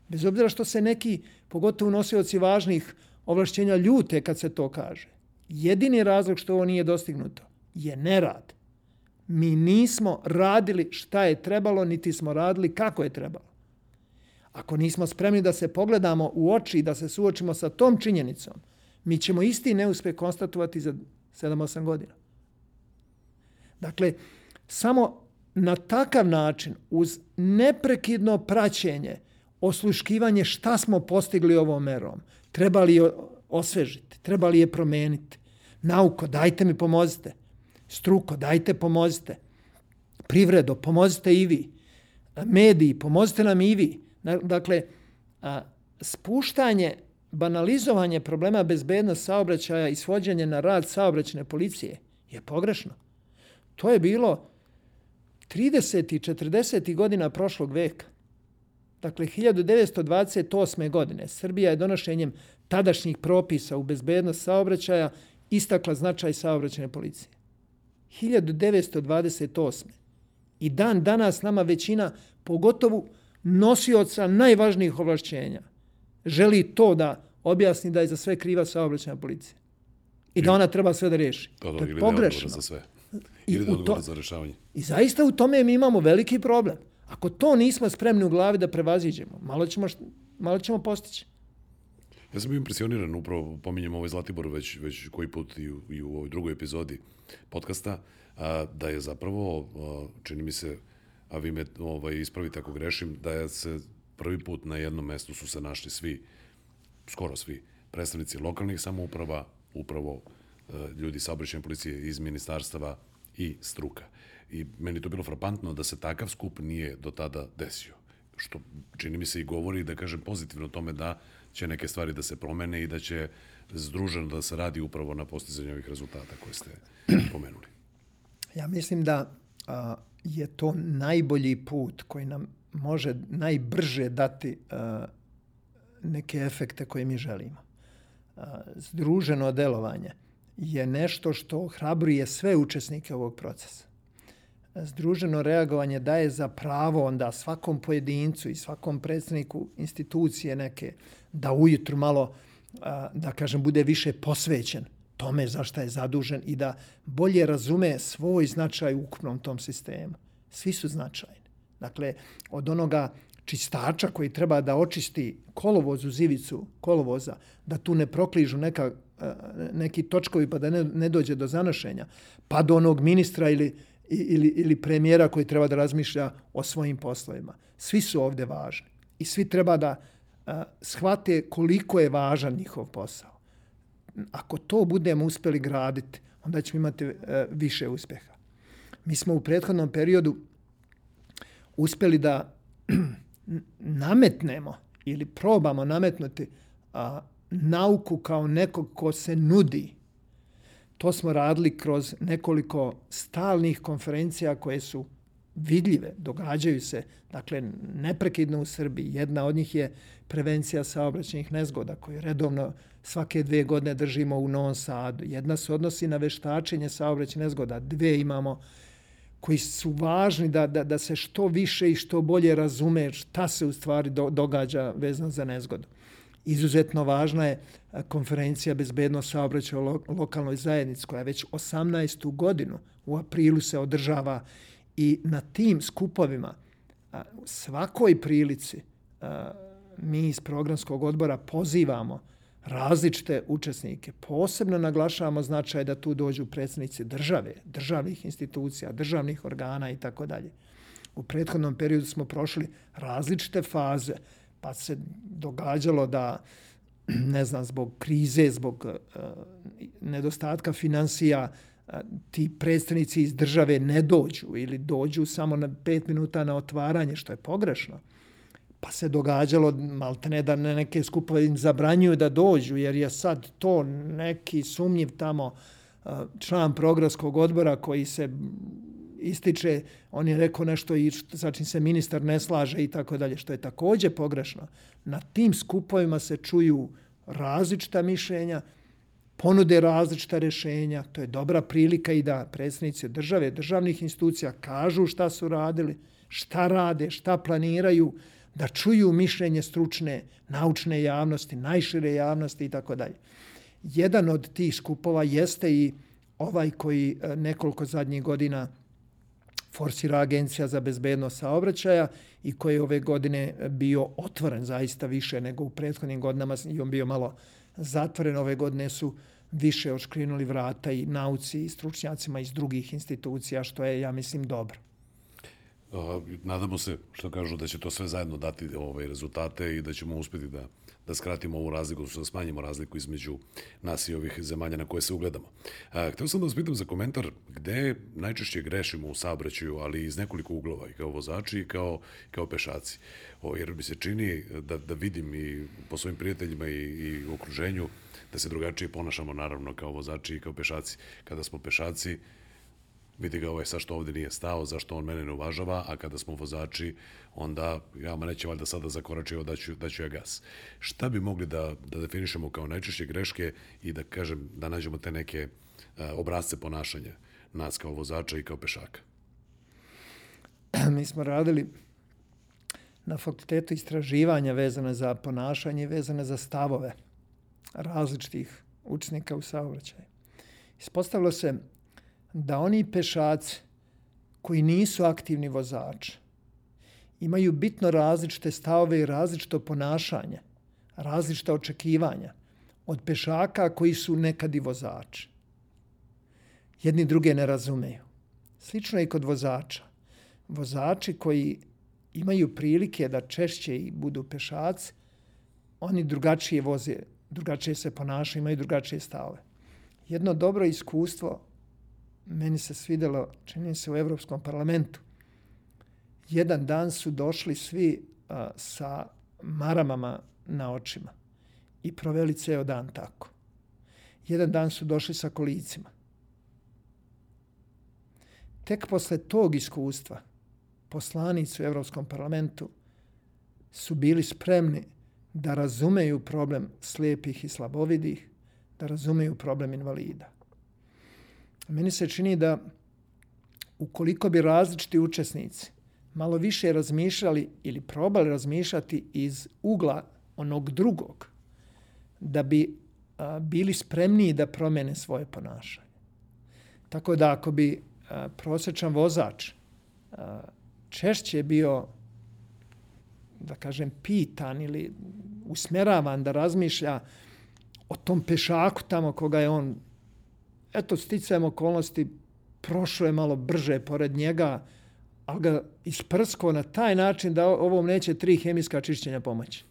Bez obzira što se neki, pogotovo nosioci važnih ovlašćenja, ljute kad se to kaže. Jedini razlog što ovo nije dostignuto je nerad. Mi nismo radili šta je trebalo, niti smo radili kako je trebalo. Ako nismo spremni da se pogledamo u oči i da se suočimo sa tom činjenicom, mi ćemo isti neuspeh konstatovati za 7-8 godina. Dakle, samo na takav način, uz neprekidno praćenje, osluškivanje šta smo postigli ovom merom, trebali je osvežiti, trebali je promeniti. Nauko, dajte mi pomozite. Struko, dajte pomozite. Privredo, pomozite i vi. Mediji, pomozite nam i vi. Dakle, spuštanje, banalizovanje problema bezbednost saobraćaja i svođenje na rad saobraćne policije je pogrešno. To je bilo 30. i 40. godina prošlog veka. Dakle, 1928. godine Srbija je donošenjem tadašnjih propisa u bezbednost saobraćaja istakla značaj saobraćene policije. 1928. I dan danas nama većina, pogotovo nosioca najvažnijih ovlašćenja, želi to da objasni da je za sve kriva saobraćena policija. I da ona treba sve da riješi. To, to, to je pogrešno. Za sve. Ili da to, za rešavanje. I zaista u tome mi imamo veliki problem. Ako to nismo spremni u glavi da prevaziđemo, malo ćemo, malo ćemo postići. Ja sam bio impresioniran, upravo pominjem ovaj Zlatibor već, već koji put i u, i u ovoj drugoj epizodi podcasta, a, da je zapravo, a, čini mi se, a vi me ovaj, ispravite ako grešim, da je se prvi put na jednom mestu su se našli svi, skoro svi, predstavnici lokalnih samouprava, upravo a, ljudi saobraćajne policije iz ministarstava i struka. I meni to bilo frapantno da se takav skup nije do tada desio. Što čini mi se i govori, da kažem, pozitivno o tome da će neke stvari da se promene i da će združeno da se radi upravo na postizanju ovih rezultata koje ste pomenuli. Ja mislim da a, je to najbolji put koji nam može najbrže dati a, neke efekte koje mi želimo. A, združeno delovanje je nešto što hrabruje sve učesnike ovog procesa. združeno reagovanje daje za pravo onda svakom pojedincu i svakom predstavniku institucije neke da ujutru malo, da kažem, bude više posvećen tome za šta je zadužen i da bolje razume svoj značaj u ukupnom tom sistemu. Svi su značajni. Dakle, od onoga čistača koji treba da očisti kolovoz u zivicu kolovoza, da tu ne prokližu neka, neki točkovi pa da ne, ne dođe do zanošenja, pa do onog ministra ili, ili, ili premijera koji treba da razmišlja o svojim poslovima. Svi su ovde važni i svi treba da a, shvate koliko je važan njihov posao. Ako to budemo uspeli graditi, onda ćemo imati a, više uspeha. Mi smo u prethodnom periodu uspeli da nametnemo ili probamo nametnuti a, nauku kao nekog ko se nudi To smo radili kroz nekoliko stalnih konferencija koje su vidljive, događaju se, dakle, neprekidno u Srbiji. Jedna od njih je prevencija saobraćenih nezgoda, koju redovno svake dve godine držimo u Novom Sadu. Jedna se odnosi na veštačenje saobraćenih nezgoda. Dve imamo koji su važni da, da, da se što više i što bolje razume šta se u stvari do, događa vezano za nezgodu. Izuzetno važna je konferencija bezbednost saobraćaja u lokalnoj zajednici koja već 18. godinu u aprilu se održava i na tim skupovima svakoj prilici mi iz programskog odbora pozivamo različite učesnike. Posebno naglašavamo značaj da tu dođu predsjednici države, državnih institucija, državnih organa i tako dalje. U prethodnom periodu smo prošli različite faze pa se događalo da ne znam, zbog krize, zbog uh, nedostatka financija, uh, ti predstavnici iz države ne dođu ili dođu samo na pet minuta na otvaranje, što je pogrešno. Pa se događalo, maltene, da neke skupove im zabranjuju da dođu, jer je sad to neki sumnjiv tamo uh, član programskog odbora koji se ističe, on je rekao nešto i sa čim se ministar ne slaže i tako dalje, što je takođe pogrešno. Na tim skupovima se čuju različita mišljenja, ponude različita rešenja, to je dobra prilika i da predsjednici države, državnih institucija kažu šta su radili, šta rade, šta planiraju, da čuju mišljenje stručne, naučne javnosti, najšire javnosti i tako dalje. Jedan od tih skupova jeste i ovaj koji e, nekoliko zadnjih godina forsira Agencija za bezbednost saobraćaja i koji je ove godine bio otvoren zaista više nego u prethodnim godinama i on bio malo zatvoren. Ove godine su više oškrinuli vrata i nauci i stručnjacima iz drugih institucija, što je, ja mislim, dobro. Nadamo se, što kažu, da će to sve zajedno dati ove ovaj, rezultate i da ćemo uspeti da da skratimo ovu razliku, da smanjimo razliku između nas i ovih zemalja na koje se ugledamo. A, hteo sam da vas pitam za komentar gde najčešće grešimo u saobraćaju, ali iz nekoliko uglova, i kao vozači i kao, kao pešaci. O, jer mi se čini da, da vidim i po svojim prijateljima i, i okruženju da se drugačije ponašamo, naravno, kao vozači i kao pešaci. Kada smo pešaci, vidi ga ovaj sa što ovde nije stao, zašto on mene ne uvažava, a kada smo vozači, onda ja ma neće valjda sada zakorači, da ću, da ću ja gas. Šta bi mogli da, da definišemo kao najčešće greške i da kažem, da nađemo te neke a, obrazce ponašanja nas kao vozača i kao pešaka? Mi smo radili na fakultetu istraživanja vezane za ponašanje i vezane za stavove različitih učenika u saobraćaju. Ispostavilo se da oni pešaci koji nisu aktivni vozači imaju bitno različite stavove i različito ponašanje, različita očekivanja od pešaka koji su nekad i vozači. Jedni druge ne razumeju. Slično je i kod vozača. Vozači koji imaju prilike da češće i budu pešaci, oni drugačije voze, drugačije se ponašaju, imaju drugačije stave. Jedno dobro iskustvo meni se svidelo, čini se u Evropskom parlamentu, jedan dan su došli svi a, sa maramama na očima i proveli ceo dan tako. Jedan dan su došli sa kolicima. Tek posle tog iskustva poslanici u Evropskom parlamentu su bili spremni da razumeju problem slijepih i slabovidih, da razumeju problem invalida. Meni se čini da ukoliko bi različiti učesnici malo više razmišljali ili probali razmišljati iz ugla onog drugog, da bi a, bili spremniji da promene svoje ponašanje. Tako da ako bi a, prosječan vozač a, češće bio da kažem pitan ili usmeravan da razmišlja o tom pešaku tamo koga je on eto sticajem okolnosti prošlo je malo brže pored njega, ali ga isprsko na taj način da ovom neće tri hemijska čišćenja pomoći.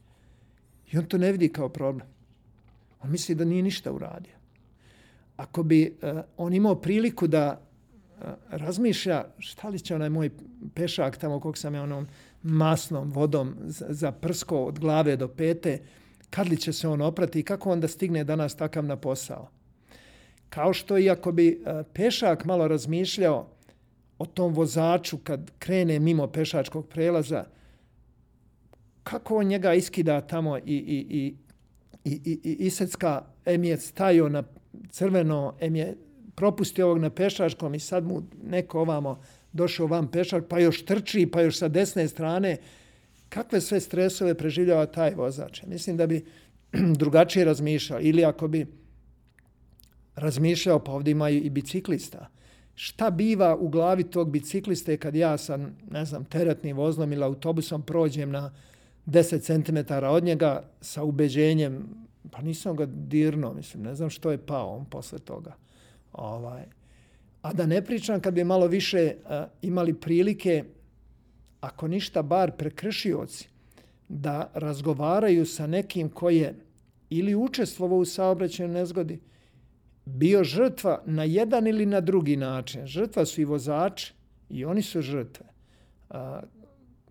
I on to ne vidi kao problem. On misli da nije ništa uradio. Ako bi uh, on imao priliku da uh, razmišlja šta li će onaj moj pešak tamo kog sam ja onom masnom vodom za prsko od glave do pete, kad li će se on oprati i kako onda stigne danas takav na posao. Kao što i ako bi uh, pešak malo razmišljao o tom vozaču kad krene mimo pešačkog prelaza, kako on njega iskida tamo i, i, i, i, i, i isecka, em je stajao na crveno, em je propustio ovog na pešačkom i sad mu neko ovamo došao vam pešak, pa još trči, pa još sa desne strane. Kakve sve stresove preživljava taj vozač? Mislim da bi drugačije razmišljao. Ili ako bi razmišljao, pa ovdje imaju i biciklista šta biva u glavi tog bicikliste kad ja sa, ne znam, teretnim voznom ili autobusom prođem na 10 cm od njega sa ubeđenjem, pa nisam ga dirno, mislim, ne znam što je pao on posle toga. Ovaj. A da ne pričam kad bi malo više uh, imali prilike, ako ništa bar prekršioci, da razgovaraju sa nekim koji je ili učestvovao u saobraćaju nezgodi, bio žrtva na jedan ili na drugi način. Žrtva su i vozači i oni su žrtve. A,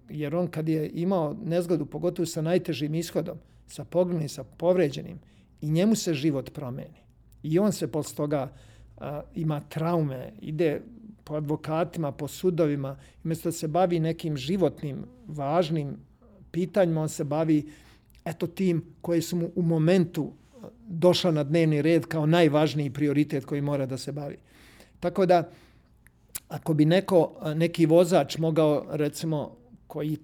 jer on kad je imao nezgodu, pogotovo sa najtežim ishodom, sa poginulim, sa povređenim, i njemu se život promeni. I on se posle toga a, ima traume, ide po advokatima, po sudovima, umjesto da se bavi nekim životnim, važnim pitanjima, on se bavi eto tim koji su mu u momentu došla na dnevni red kao najvažniji prioritet koji mora da se bavi. Tako da, ako bi neko, neki vozač mogao, recimo, koji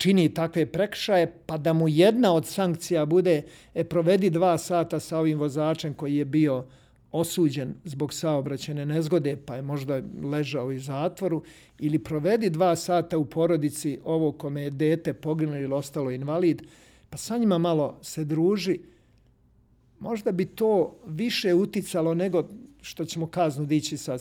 čini takve prekšaje, pa da mu jedna od sankcija bude e, provedi dva sata sa ovim vozačem koji je bio osuđen zbog saobraćene nezgode, pa je možda ležao u zatvoru, ili provedi dva sata u porodici ovo kome je dete poginulo ili ostalo invalid, pa sa njima malo se druži, možda bi to više uticalo nego što ćemo kaznu dići sa,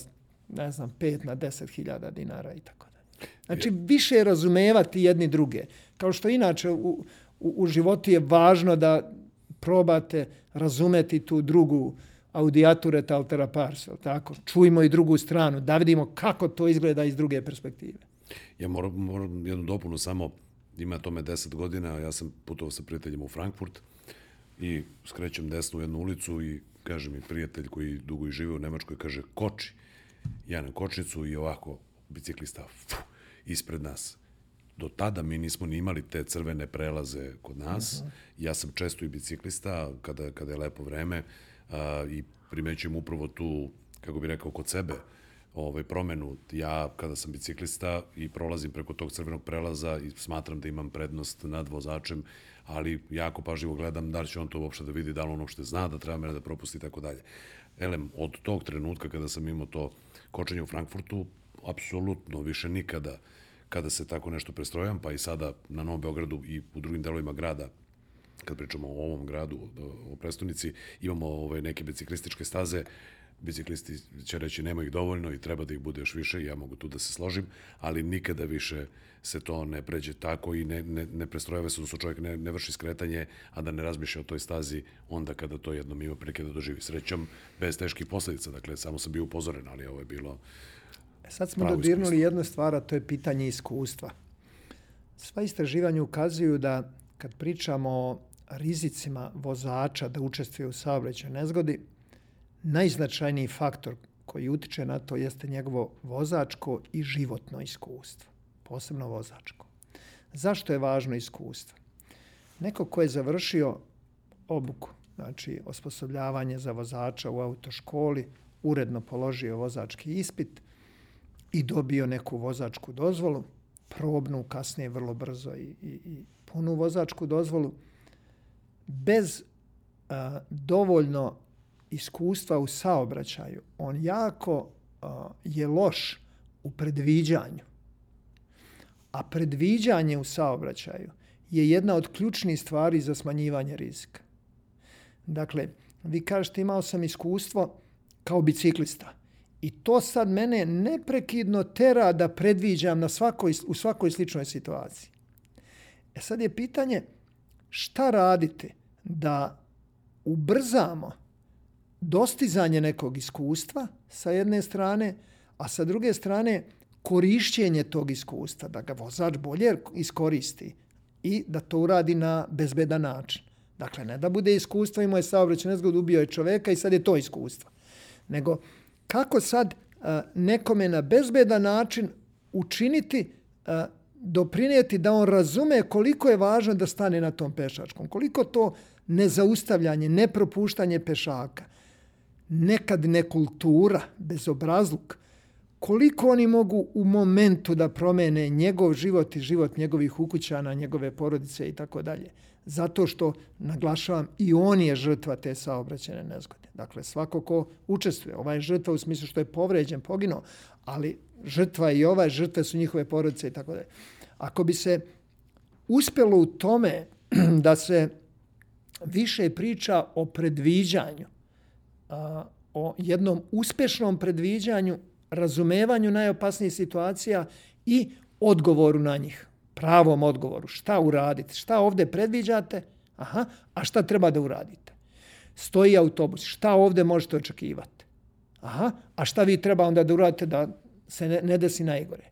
ne znam, 5 na 10 hiljada dinara i tako da. Znači, više razumevati jedni druge. Kao što inače u, u, u životu je važno da probate razumeti tu drugu audiature altera pars, tako? Čujmo i drugu stranu, da vidimo kako to izgleda iz druge perspektive. Ja moram, moram jednu dopunu samo, ima tome 10 godina, ja sam putovao sa prijateljima u Frankfurt, i skrećem desnu u jednu ulicu i kaže mi prijatelj koji dugo i žive u Nemačkoj, kaže koči. Ja na kočnicu i ovako biciklista fuh, ispred nas. Do tada mi nismo ni imali te crvene prelaze kod nas. Uh -huh. Ja sam često i biciklista kada, kada je lepo vreme a, i primećujem upravo tu, kako bi rekao, kod sebe ovaj, promenu. Ja, kada sam biciklista i prolazim preko tog crvenog prelaza i smatram da imam prednost nad vozačem, ali jako pažljivo gledam da li će on to uopšte da vidi, da li on uopšte zna da treba mene da propusti i tako dalje. Elem, od tog trenutka kada sam imao to kočenje u Frankfurtu, apsolutno više nikada kada se tako nešto prestrojam, pa i sada na Novom Beogradu i u drugim delovima grada, kad pričamo o ovom gradu, o prestonici, imamo ove neke biciklističke staze, biciklisti će reći nema ih dovoljno i treba da ih bude još više, ja mogu tu da se složim, ali nikada više se to ne pređe tako i ne, ne, ne prestrojava se, odnosno čovjek ne, ne vrši skretanje, a da ne razmišlja o toj stazi onda kada to jednom ima prilike da doživi. Srećom, bez teških posledica, dakle, samo sam bio upozoren, ali ovo je bilo e Sad smo dodirnuli jednu stvar, a to je pitanje iskustva. Sva istraživanja ukazuju da kad pričamo o rizicima vozača da učestvuje u saobraćaju nezgodi, najznačajniji faktor koji utiče na to jeste njegovo vozačko i životno iskustvo posebno vozačko. Zašto je važno iskustvo? Neko ko je završio obuku, znači osposobljavanje za vozača u autoškoli, uredno položio vozački ispit, i dobio neku vozačku dozvolu, probnu, kasnije vrlo brzo i, i, i punu vozačku dozvolu, bez a, dovoljno iskustva u saobraćaju, on jako je loš u predviđanju. A predviđanje u saobraćaju je jedna od ključnih stvari za smanjivanje rizika. Dakle, vi kažete imao sam iskustvo kao biciklista. I to sad mene neprekidno tera da predviđam na svakoj, u svakoj sličnoj situaciji. E sad je pitanje šta radite da ubrzamo dostizanje nekog iskustva sa jedne strane, a sa druge strane korišćenje tog iskustva, da ga vozač bolje iskoristi i da to uradi na bezbedan način. Dakle, ne da bude iskustvo, imao je saobraćaj nezgod, ubio je čoveka i sad je to iskustvo. Nego, kako sad nekome na bezbedan način učiniti, doprinijeti da on razume koliko je važno da stane na tom pešačkom, koliko to nezaustavljanje, nepropuštanje pešaka, nekad nekultura, bezobrazluk, koliko oni mogu u momentu da promene njegov život i život njegovih ukućana, njegove porodice i tako dalje. Zato što, naglašavam, i on je žrtva te saobraćene nezgode. Dakle, svako ko učestvuje, ovaj je žrtva u smislu što je povređen, poginuo, ali žrtva i ova žrtve su njihove porodice i tako dalje. Ako bi se uspelo u tome da se više priča o predviđanju, o jednom uspešnom predviđanju, razumevanju najopasnijih situacija i odgovoru na njih, pravom odgovoru. Šta uraditi? Šta ovde predviđate? Aha, a šta treba da uradite? Stoji autobus. Šta ovde možete očekivati? Aha, a šta vi treba onda da uradite da se ne, ne desi najgore?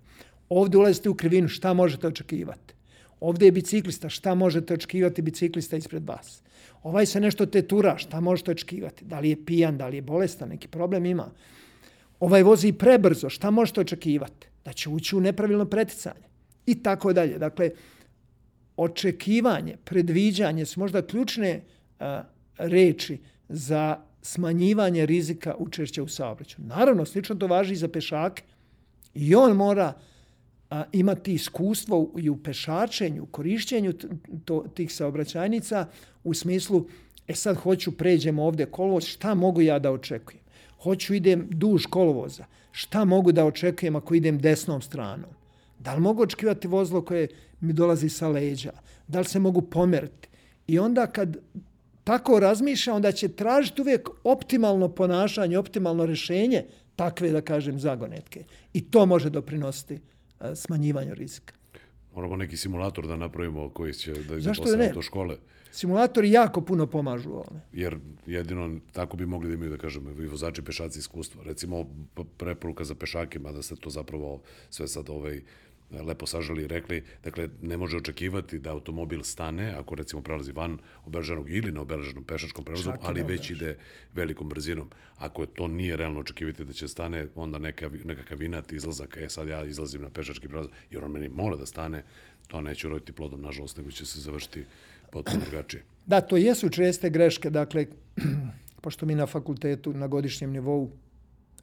Ovde ulazite u krivinu. Šta možete očekivati? Ovde je biciklista. Šta možete očekivati biciklista ispred vas? Ovaj se nešto tetura. Šta možete očekivati? Da li je pijan, da li je bolestan, neki problem ima? Ovaj vozi prebrzo. Šta možete očekivati? Da će ući u nepravilno preticanje. I tako dalje. Dakle, očekivanje, predviđanje su možda ključne a, reči za smanjivanje rizika učešća u saobraćaju. Naravno, slično to važi i za pešake. I on mora a, imati iskustvo i u pešačenju, korišćenju to, tih saobraćajnica u smislu, e sad hoću pređem ovde kolovoz, šta mogu ja da očekujem? Hoću idem duž kolovoza, šta mogu da očekujem ako idem desnom stranom? Da li mogu očekivati vozilo koje mi dolazi sa leđa? Da li se mogu pomeriti? I onda kad tako razmišlja, onda će tražiti uvijek optimalno ponašanje, optimalno rešenje takve, da kažem, zagonetke. I to može doprinositi smanjivanju rizika. Moramo neki simulator da napravimo koji će da ide posle ne? škole. Simulatori jako puno pomažu ovome. Jer jedino tako bi mogli da imaju, da kažemo, i vozači pešaci iskustva. Recimo, preporuka za pešake, mada ste to zapravo sve sad ovaj, lepo sažali i rekli, dakle, ne može očekivati da automobil stane ako recimo prelazi van obeleženog ili na obeleženom pešačkom prevozu, ali već ide velikom brzinom. Ako je to nije realno očekivati da će stane, onda neka, nekakav inat izlazak, e sad ja izlazim na pešački prevoz, jer on meni mora da stane, to neće uroditi plodom, nažalost, nego će se završiti potpuno drugačije. Da, to jesu česte greške, dakle, pošto mi na fakultetu na godišnjem nivou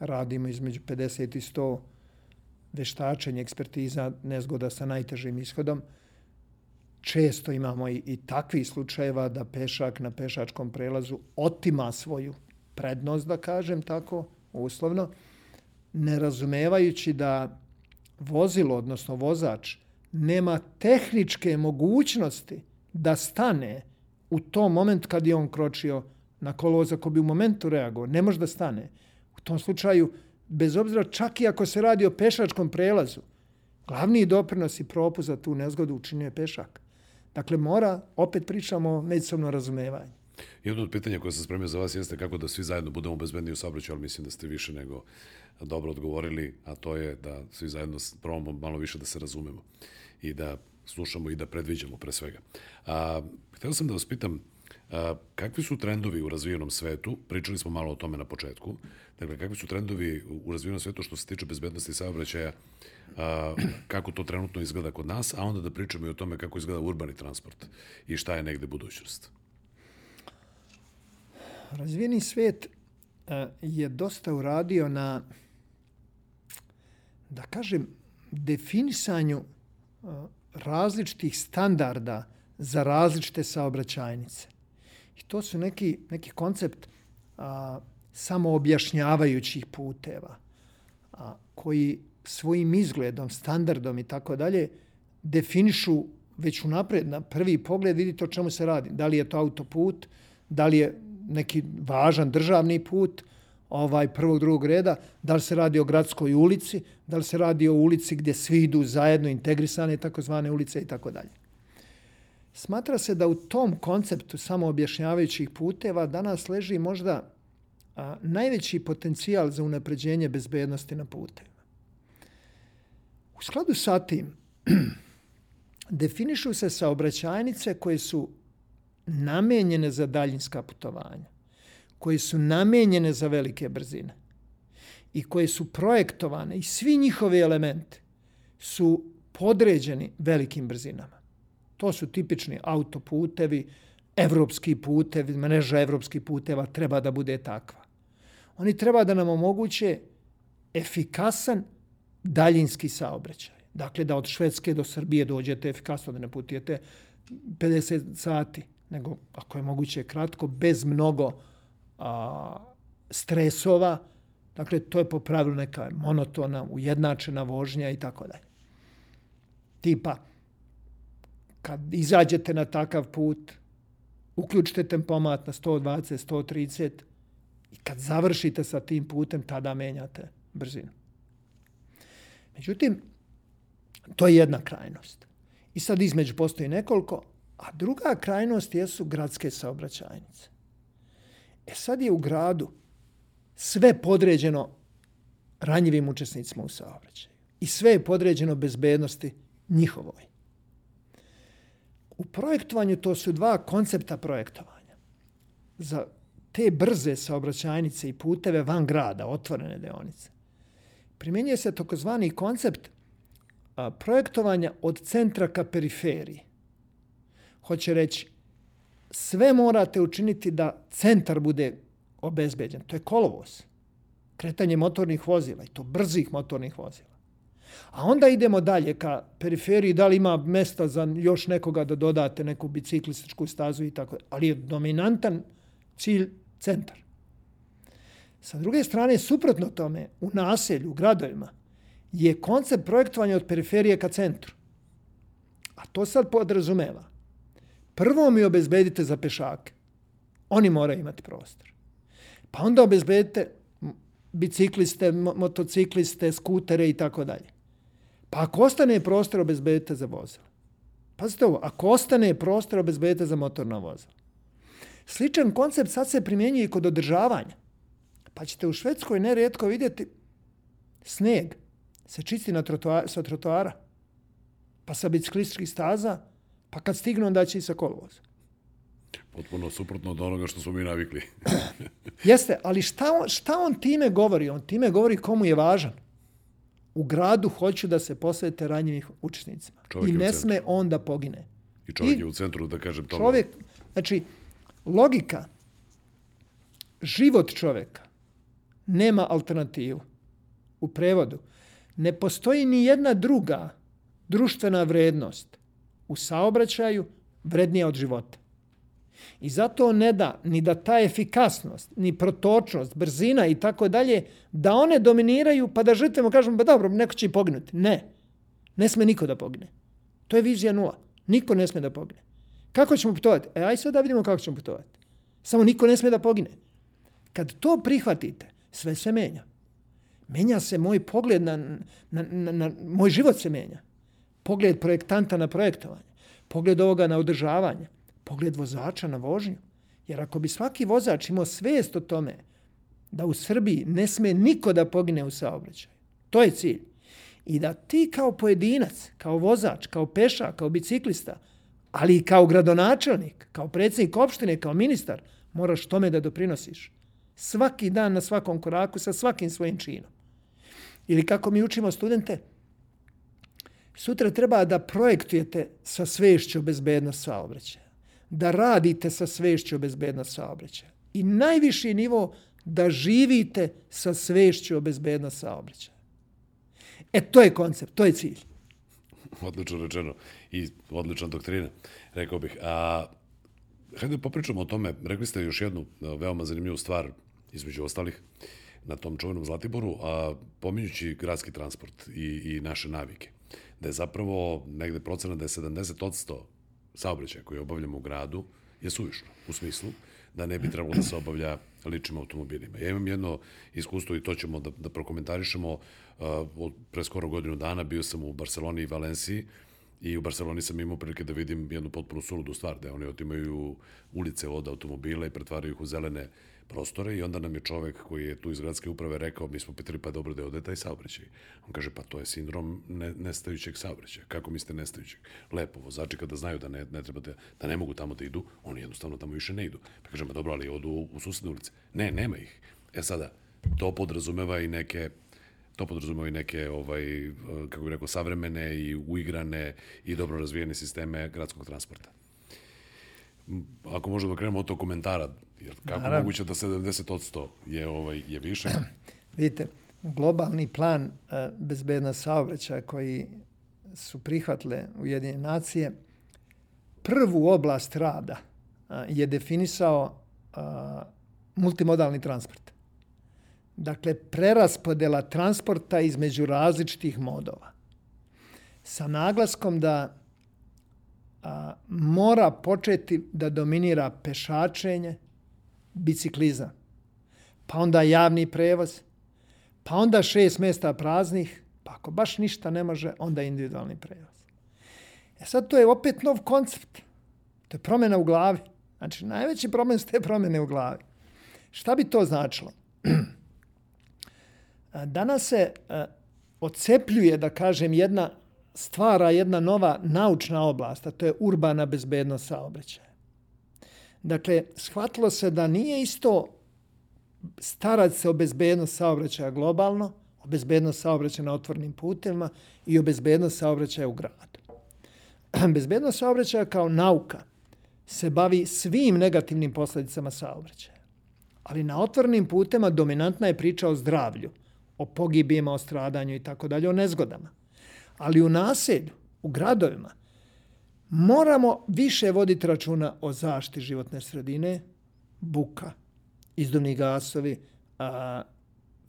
radimo između 50 i 100 veštačenje, ekspertiza nezgoda sa najtežim ishodom. Često imamo i, i takvi slučajeva da pešak na pešačkom prelazu otima svoju prednost, da kažem tako, uslovno, ne razumevajući da vozilo, odnosno vozač, nema tehničke mogućnosti da stane u tom momentu kad je on kročio na kolovoz, ako bi u momentu reagovao, ne može da stane. U tom slučaju bez obzira čak i ako se radi o pešačkom prelazu, glavni doprinos i propust za tu nezgodu učinio je pešak. Dakle, mora, opet pričamo o međusobnom razumevanju. Jedno od pitanja koje sam spremio za vas jeste kako da svi zajedno budemo bezbedni u saobraćaju, ali mislim da ste više nego dobro odgovorili, a to je da svi zajedno probamo malo više da se razumemo i da slušamo i da predviđamo pre svega. A, htio sam da vas pitam, a, kakvi su trendovi u razvijenom svetu? Pričali smo malo o tome na početku. Dakle, kakvi su trendovi u razvijenom svetu što se tiče bezbednosti saobraćaja, a, kako to trenutno izgleda kod nas, a onda da pričamo i o tome kako izgleda urbani transport i šta je negde budućnost. Razvijeni svet je dosta uradio na da kažem, definisanju različitih standarda za različite saobraćajnice. I to su neki, neki koncept a, samoobjašnjavajućih puteva a, koji svojim izgledom, standardom i tako dalje definišu već unapred na prvi pogled vidite o čemu se radi. Da li je to autoput, da li je neki važan državni put, ovaj prvog, drugog reda, da li se radi o gradskoj ulici, da li se radi o ulici gdje svi idu zajedno integrisane takozvane ulice i tako dalje. Smatra se da u tom konceptu samoobjašnjavajućih puteva danas leži možda a, najveći potencijal za unapređenje bezbednosti na putevima. U skladu sa tim, definišu se saobraćajnice koje su namenjene za daljinska putovanja, koje su namenjene za velike brzine i koje su projektovane i svi njihovi elementi su podređeni velikim brzinama. To su tipični autoputevi, evropski putevi, mreža evropskih puteva treba da bude takva. Oni treba da nam omoguće efikasan daljinski saobraćaj. Dakle, da od Švedske do Srbije dođete efikasno, da ne putujete 50 sati, nego ako je moguće kratko, bez mnogo a, stresova. Dakle, to je po pravilu neka monotona, ujednačena vožnja i tako dalje. Tipa, kad izađete na takav put, uključite tempomat na 120, 130 i kad završite sa tim putem, tada menjate brzinu. Međutim, to je jedna krajnost. I sad između postoji nekoliko, a druga krajnost jesu gradske saobraćajnice. E sad je u gradu sve podređeno ranjivim učesnicima u saobraćaju. I sve je podređeno bezbednosti njihovoj. U projektovanju to su dva koncepta projektovanja. Za te brze saobraćajnice i puteve van grada, otvorene deonice, primjenjuje se takozvani koncept projektovanja od centra ka periferiji. Hoće reći, sve morate učiniti da centar bude obezbeđen. To je kolovoz. Kretanje motornih vozila i to brzih motornih vozila. A onda idemo dalje ka periferiji, da li ima mesta za još nekoga da dodate neku biciklističku stazu i tako. Ali je dominantan cilj centar. Sa druge strane, suprotno tome, u naselju, u gradovima, je koncept projektovanja od periferije ka centru. A to sad podrazumeva. Prvo mi obezbedite za pešake. Oni moraju imati prostor. Pa onda obezbedite bicikliste, motocikliste, skutere i tako dalje. Pa ako ostane prostor, obezbedite za vozila. Pazite ovo, ako ostane prostor, obezbedite za motorna vozila. Sličan koncept sad se primjenjuje i kod održavanja. Pa ćete u Švedskoj neretko vidjeti sneg se čisti na trotoar, sa trotoara, pa sa biciklističkih staza, pa kad stignu onda će i sa kolovoza. Potpuno suprotno od onoga što smo mi navikli. Jeste, ali šta on, šta on time govori? On time govori komu je važan. U gradu hoću da se posvete ranjivih učesnicima. Čovjek I ne sme on da pogine. I čovjek I je u centru, da kažem tome. Čovjek, znači, logika, život čovjeka nema alternativu. U prevodu, ne postoji ni jedna druga društvena vrednost u saobraćaju vrednija od života. I zato ne da ni da ta efikasnost, ni protočnost, brzina i tako dalje, da one dominiraju pa da žrtvemo kažemo, ba dobro, neko će i poginuti. Ne. Ne sme niko da pogine. To je vizija nula. Niko ne sme da pogine. Kako ćemo putovati? E, aj sad da vidimo kako ćemo putovati. Samo niko ne sme da pogine. Kad to prihvatite, sve se menja. Menja se moj pogled na, na, na, na moj život se menja. Pogled projektanta na projektovanje. Pogled ovoga na održavanje. Pogled vozača na vožnju. Jer ako bi svaki vozač imao svijest o tome da u Srbiji ne sme niko da pogine u saobraćaju. To je cilj. I da ti kao pojedinac, kao vozač, kao peša, kao biciklista, ali i kao gradonačelnik, kao predsjednik opštine, kao ministar, moraš tome da doprinosiš. Svaki dan na svakom koraku sa svakim svojim činom. Ili kako mi učimo studente, sutra treba da projektujete sa svešću bezbednost saobraćaja. Da radite sa svešću bezbednost saobraćaja. I najviši nivo da živite sa svešću bezbednost saobraćaja. E, to je koncept, to je cilj. Odlično rečeno i odlična doktrina, rekao bih. A, hajde popričamo o tome. Rekli ste još jednu veoma zanimljivu stvar, između ostalih, na tom čuvenom Zlatiboru, a pominjući gradski transport i, i naše navike, da je zapravo negde procena da je 70% saobraćaja koje obavljamo u gradu je suvišno, u smislu da ne bi trebalo da se obavlja ličnim automobilima. Ja imam jedno iskustvo i to ćemo da, da prokomentarišemo. Uh, pre skoro godinu dana bio sam u Barceloni i Valenciji i u Barceloni sam imao prilike da vidim jednu potpuno suludu stvar, da oni otimaju ulice od automobila i pretvaraju ih u zelene prostore i onda nam je čovek koji je tu iz gradske uprave rekao, mi smo pitali pa dobro da je ode taj saobraćaj. On kaže pa to je sindrom ne, nestajućeg saobraćaja. Kako mislite nestajućeg? Lepo, vozači kada znaju da ne, ne treba da, da ne mogu tamo da idu, oni jednostavno tamo više ne idu. Pa kažem, dobro, ali odu u, u susedne ulice. Ne, nema ih. E sada, to podrazumeva i neke to podrazumeva i neke, ovaj, kako bih rekao, savremene i uigrane i dobro razvijene sisteme gradskog transporta. Ako možemo da krenemo od tog komentara, Jer kako Naravno. moguće da 70% je, ovaj, je više? Vidite, globalni plan uh, bezbedna saobraćaja koji su prihvatile Ujedinjene nacije, prvu oblast rada uh, je definisao uh, multimodalni transport. Dakle, preraspodela transporta između različitih modova. Sa naglaskom da a, mora početi da dominira pešačenje, biciklizam, pa onda javni prevoz, pa onda šest mesta praznih, pa ako baš ništa ne može, onda individualni prevoz. E sad to je opet nov koncept. To je promjena u glavi. Znači, najveći problem su te promjene u glavi. Šta bi to značilo? Danas se ocepljuje, da kažem, jedna stvara jedna nova naučna oblast, a to je urbana bezbednost saobraćaja. Dakle, shvatilo se da nije isto starati se o bezbednost saobraćaja globalno, o bezbednost saobraćaja na otvornim putevima i o bezbednost saobraćaja u gradu. Bezbednost saobraćaja kao nauka se bavi svim negativnim posljedicama saobraćaja. Ali na otvornim putema dominantna je priča o zdravlju, o pogibijima, o stradanju i tako dalje, o nezgodama. Ali u naselju, u gradovima, moramo više voditi računa o zaštiti životne sredine, buka, izduvni gasovi, a,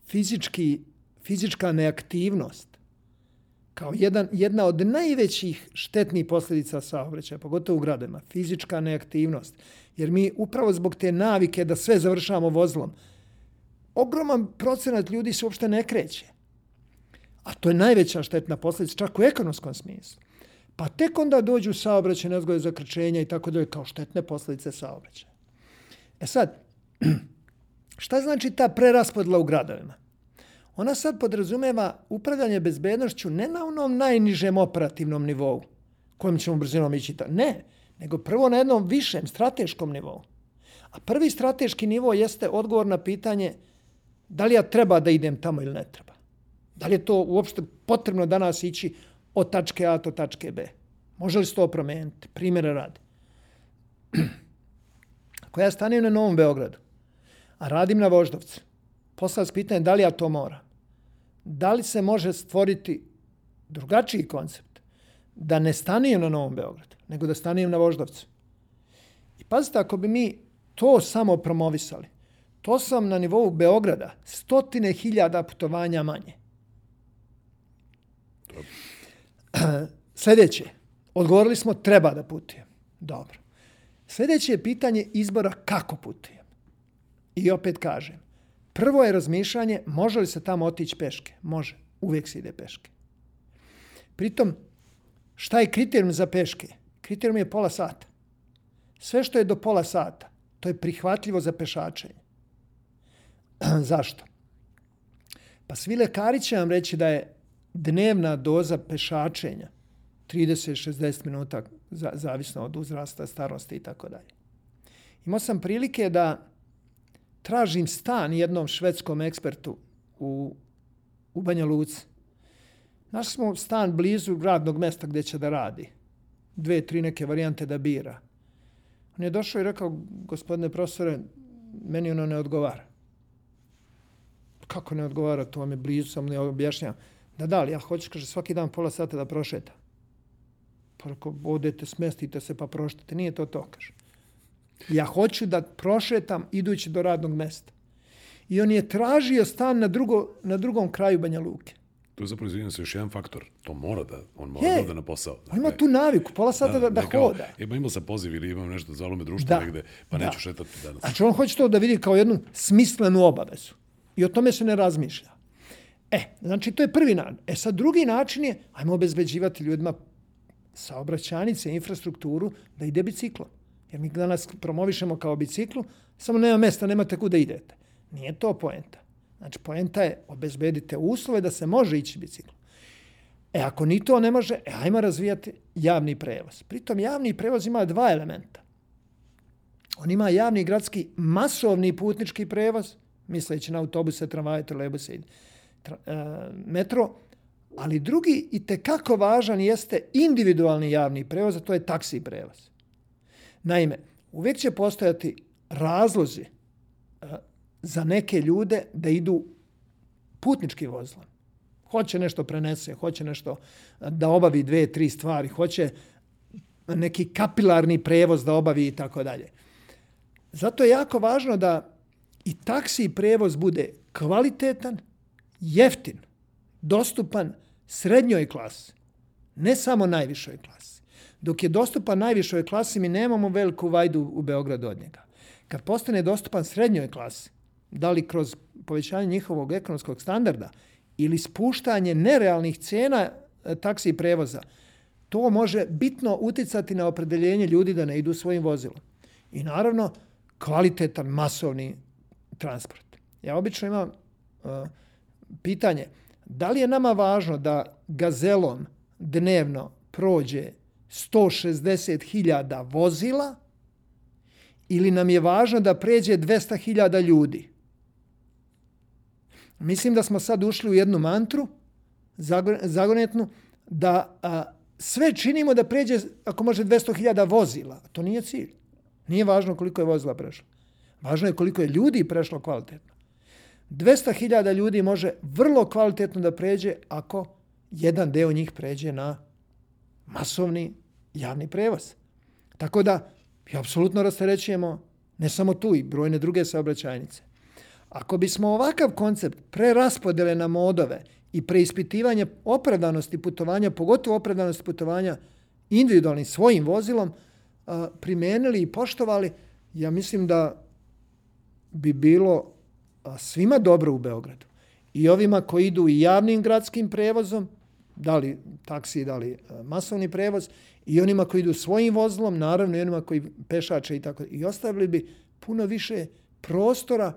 fizički, fizička neaktivnost kao jedan, jedna od najvećih štetnih posljedica saobraćaja, pogotovo u gradima, fizička neaktivnost. Jer mi upravo zbog te navike da sve završavamo vozilom, ogroman procenat ljudi se uopšte ne kreće. A to je najveća štetna posljedica, čak u ekonomskom smislu. Pa tek onda dođu saobraćaj, nezgode zakrčenja i tako dalje, kao štetne posljedice saobraćaja. E sad, šta znači ta preraspodla u gradovima? Ona sad podrazumeva upravljanje bezbednošću ne na onom najnižem operativnom nivou, kojim ćemo brzinom ići. Ne, nego prvo na jednom višem strateškom nivou. A prvi strateški nivo jeste odgovor na pitanje da li ja treba da idem tamo ili ne treba. Da li je to uopšte potrebno danas ići od tačke A do tačke B. Može li se to promijeniti? Primjera radi. Ako ja stanem na Novom Beogradu, a radim na Voždovcu, poslao pitanje da li ja to moram. Da li se može stvoriti drugačiji koncept da ne stanem na Novom Beogradu, nego da stanem na Voždovcu. I pazite, ako bi mi to samo promovisali, to sam na nivou Beograda stotine hiljada putovanja manje. Sljedeće. Odgovorili smo treba da putujem. Dobro. Sljedeće je pitanje izbora kako putujem. I opet kažem. Prvo je razmišljanje može li se tamo otići peške. Može. Uvijek se ide peške. Pritom, šta je kriterijum za peške? Kriterijum je pola sata. Sve što je do pola sata, to je prihvatljivo za pešačenje. Zašto? Pa svi lekari će vam reći da je dnevna doza pešačenja 30-60 minuta za, zavisno od uzrasta, starosti i tako dalje. Imao sam prilike da tražim stan jednom švedskom ekspertu u, u Banja Luci. Našli smo stan blizu radnog mesta gdje će da radi. Dve, tri neke varijante da bira. On je došao i rekao, gospodine profesore, meni ono ne odgovara. Kako ne odgovara? To vam je blizu, sam ne objašnjam Da, da, ali ja hoću, kaže, svaki dan pola sata da prošeta. Pa ako odete, smestite se pa proštate. Nije to to, kaže. Ja hoću da prošetam idući do radnog mesta. I on je tražio stan na, drugo, na drugom kraju Banja Luke. To je zapravo, izvinjam se, još jedan faktor. To mora da, on mora je, da na posao. On ima tu naviku, pola sata da, da, da kao, hoda. E, imao sam poziv ili imam nešto, zvalo me društvo Da. negde, pa Da. neću šetati danas. Znači on hoće to da vidi kao jednu smislenu obavezu. I o tome se ne razmišlja. E, znači to je prvi način. E sad drugi način je, ajmo obezbeđivati ljudima saobraćanice, infrastrukturu da ide biciklom. Jer mi danas promovišemo kao biciklu, samo nema mesta, nemate kuda idete. Nije to poenta. Znači, poenta je obezbedite uslove da se može ići biciklom. E, ako ni to ne može, e, ajmo razvijati javni prevoz. Pritom, javni prevoz ima dva elementa. On ima javni gradski masovni putnički prevoz, misleći na autobuse, tramvaje, trolejbuse i metro, ali drugi i tekako važan jeste individualni javni prevoz, a to je taksi prevoz. Naime, uvijek će postojati razlozi e, za neke ljude da idu putnički vozilom. Hoće nešto prenese, hoće nešto da obavi dve, tri stvari, hoće neki kapilarni prevoz da obavi i tako dalje. Zato je jako važno da i taksi prevoz bude kvalitetan, jeftin, dostupan srednjoj klasi, ne samo najvišoj klasi. Dok je dostupan najvišoj klasi, mi nemamo veliku vajdu u Beogradu od njega. Kad postane dostupan srednjoj klasi, da li kroz povećanje njihovog ekonomskog standarda ili spuštanje nerealnih cena e, taksi prevoza, to može bitno uticati na opredeljenje ljudi da ne idu svojim vozilom. I naravno, kvalitetan masovni transport. Ja obično imam uh, pitanje, da li je nama važno da gazelom dnevno prođe 160.000 vozila ili nam je važno da pređe 200.000 ljudi? Mislim da smo sad ušli u jednu mantru zagonetnu da a, sve činimo da pređe, ako može, 200.000 vozila. To nije cilj. Nije važno koliko je vozila prešlo. Važno je koliko je ljudi prešlo kvalitetno. 200.000 ljudi može vrlo kvalitetno da pređe ako jedan deo njih pređe na masovni javni prevoz. Tako da, apsolutno rasterećujemo ne samo tu i brojne druge saobraćajnice. Ako bismo ovakav koncept preraspodele na modove i preispitivanje opravdanosti putovanja, pogotovo opravdanosti putovanja individualnim svojim vozilom, primenili i poštovali, ja mislim da bi bilo svima dobro u Beogradu. I ovima koji idu i javnim gradskim prevozom, da li taksi, da li masovni prevoz, i onima koji idu svojim vozilom, naravno i onima koji pešače i tako. I ostavili bi puno više prostora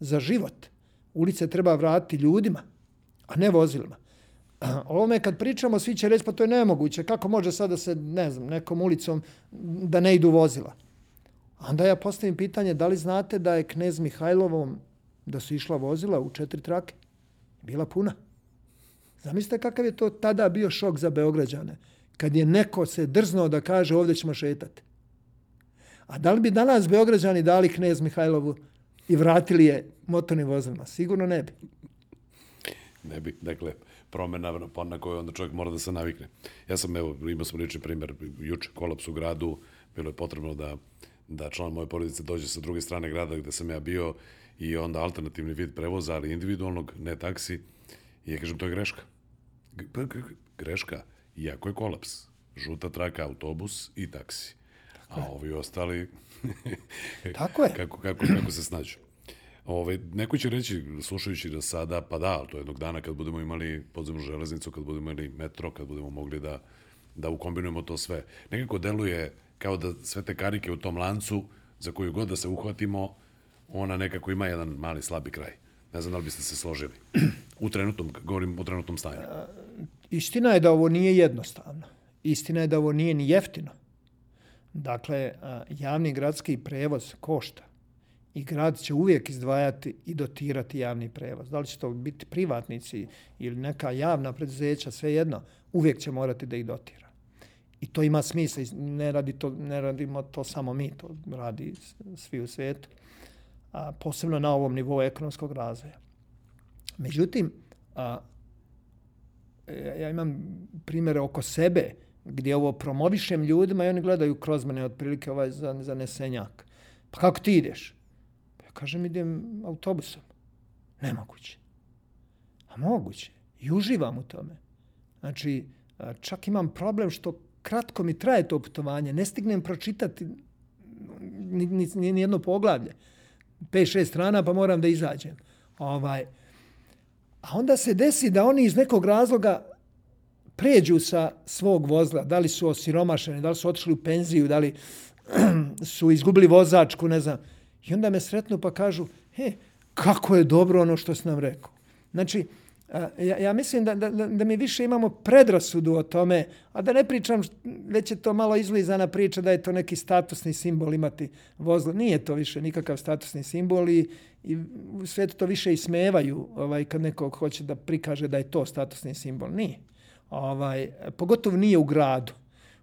za život. Ulice treba vratiti ljudima, a ne vozilima. Ovome kad pričamo, svi će reći, pa to je nemoguće. Kako može sada se, ne znam, nekom ulicom da ne idu vozila? Onda ja postavim pitanje, da li znate da je knez Mihajlovom, da su išla vozila u četiri trake? Bila puna. Zamislite kakav je to tada bio šok za Beograđane, kad je neko se drznuo da kaže ovdje ćemo šetati. A da li bi danas Beograđani dali knez Mihajlovu i vratili je motornim vozilima? Sigurno ne bi. Ne bi, dakle, promena na kojoj onda čovjek mora da se navikne. Ja sam, evo, imao sam lični primjer, juče kolaps u gradu, bilo je potrebno da, da član moje porodice dođe sa druge strane grada gde sam ja bio i onda alternativni vid prevoza, ali individualnog, ne taksi. I ja kažem, to je greška. Greška, iako je kolaps. Žuta traka, autobus i taksi. Tako A ovi ostali... Tako je. kako, kako, kako se snađu. Ove, neko će reći, slušajući da sada, pa da, ali to jednog dana kad budemo imali podzemnu železnicu, kad budemo imali metro, kad budemo mogli da, da ukombinujemo to sve. Nekako deluje kao da sve te karike u tom lancu, za koju god da se uhvatimo, ona nekako ima jedan mali slabi kraj. Ne znam da li biste se složili. U trenutnom, govorim u trenutnom stanju. Istina je da ovo nije jednostavno. Istina je da ovo nije ni jeftino. Dakle, javni gradski prevoz košta. I grad će uvijek izdvajati i dotirati javni prevoz. Da li će to biti privatnici ili neka javna preduzeća, sve jedno, uvijek će morati da ih dotira. I to ima smisla. Ne, radi to, ne radimo to samo mi, to radi svi u svijetu. A, posebno na ovom nivou ekonomskog razvoja. Međutim, a, ja imam primere oko sebe gdje ovo promovišem ljudima i oni gledaju kroz mene otprilike ovaj zanesenjak. Pa kako ti ideš? Pa ja kažem idem autobusom. Nemoguće. A moguće. I uživam u tome. Znači, čak imam problem što kratko mi traje to putovanje. Ne stignem pročitati ni, ni, ni jedno poglavlje. 5-6 strana pa moram da izađem. Ovaj. A onda se desi da oni iz nekog razloga pređu sa svog vozila, da li su osiromašeni, da li su otišli u penziju, da li su izgubili vozačku, ne znam. I onda me sretnu pa kažu, he, kako je dobro ono što si nam rekao. Znači, ja, ja mislim da, da, da mi više imamo predrasudu o tome, a da ne pričam, već je to malo izlizana priča da je to neki statusni simbol imati vozilo. Nije to više nikakav statusni simbol i, i svijetu to više ismevaju ovaj, kad neko hoće da prikaže da je to statusni simbol. Nije. Ovaj, pogotovo nije u gradu.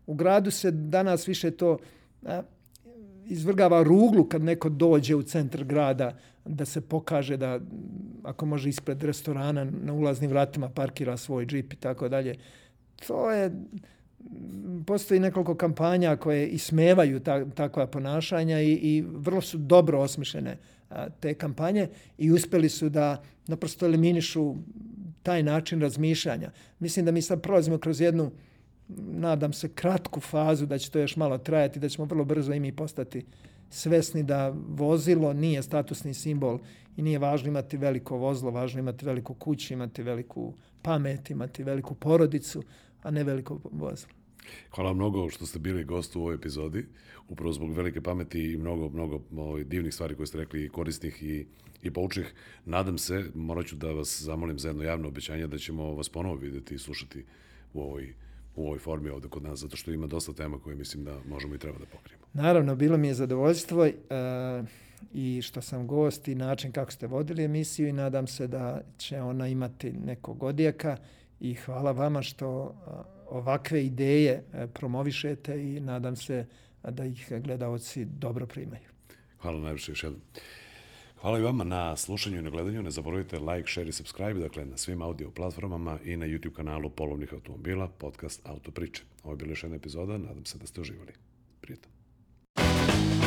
U gradu se danas više to a, izvrgava ruglu kad neko dođe u centar grada da se pokaže da ako može ispred restorana na ulaznim vratima parkira svoj džip i tako dalje. To je postoji nekoliko kampanja koje ismevaju ta, takva ponašanja i, i vrlo su dobro osmišljene a, te kampanje i uspeli su da naprosto eliminišu taj način razmišljanja. Mislim da mi sad prolazimo kroz jednu, nadam se, kratku fazu, da će to još malo trajati, da ćemo vrlo brzo i mi postati svesni da vozilo nije statusni simbol i nije važno imati veliko vozilo, važno imati veliku kuću, imati veliku pamet, imati veliku porodicu, a ne veliko vozilo. Hvala mnogo što ste bili gost u ovoj epizodi, upravo zbog velike pameti i mnogo, mnogo ovaj, divnih stvari koje ste rekli, korisnih i, i poučnih. Nadam se, morat ću da vas zamolim za jedno javno obećanje da ćemo vas ponovo videti i slušati u ovoj, u ovoj formi ovde kod nas, zato što ima dosta tema koje mislim da možemo i treba da pokrijemo. Naravno, bilo mi je zadovoljstvo uh, i što sam gost i način kako ste vodili emisiju i nadam se da će ona imati nekog odjeka i hvala vama što uh, ovakve ideje e, promovišete i nadam se da ih gledaoci dobro primaju. Hvala najviše još jednom. Hvala i vama na slušanju i na gledanju. Ne zaboravite like, share i subscribe, dakle na svim audio platformama i na YouTube kanalu Polovnih automobila, podcast Autopriče. Ovo je bilo još jedna epizoda, nadam se da ste uživali. you.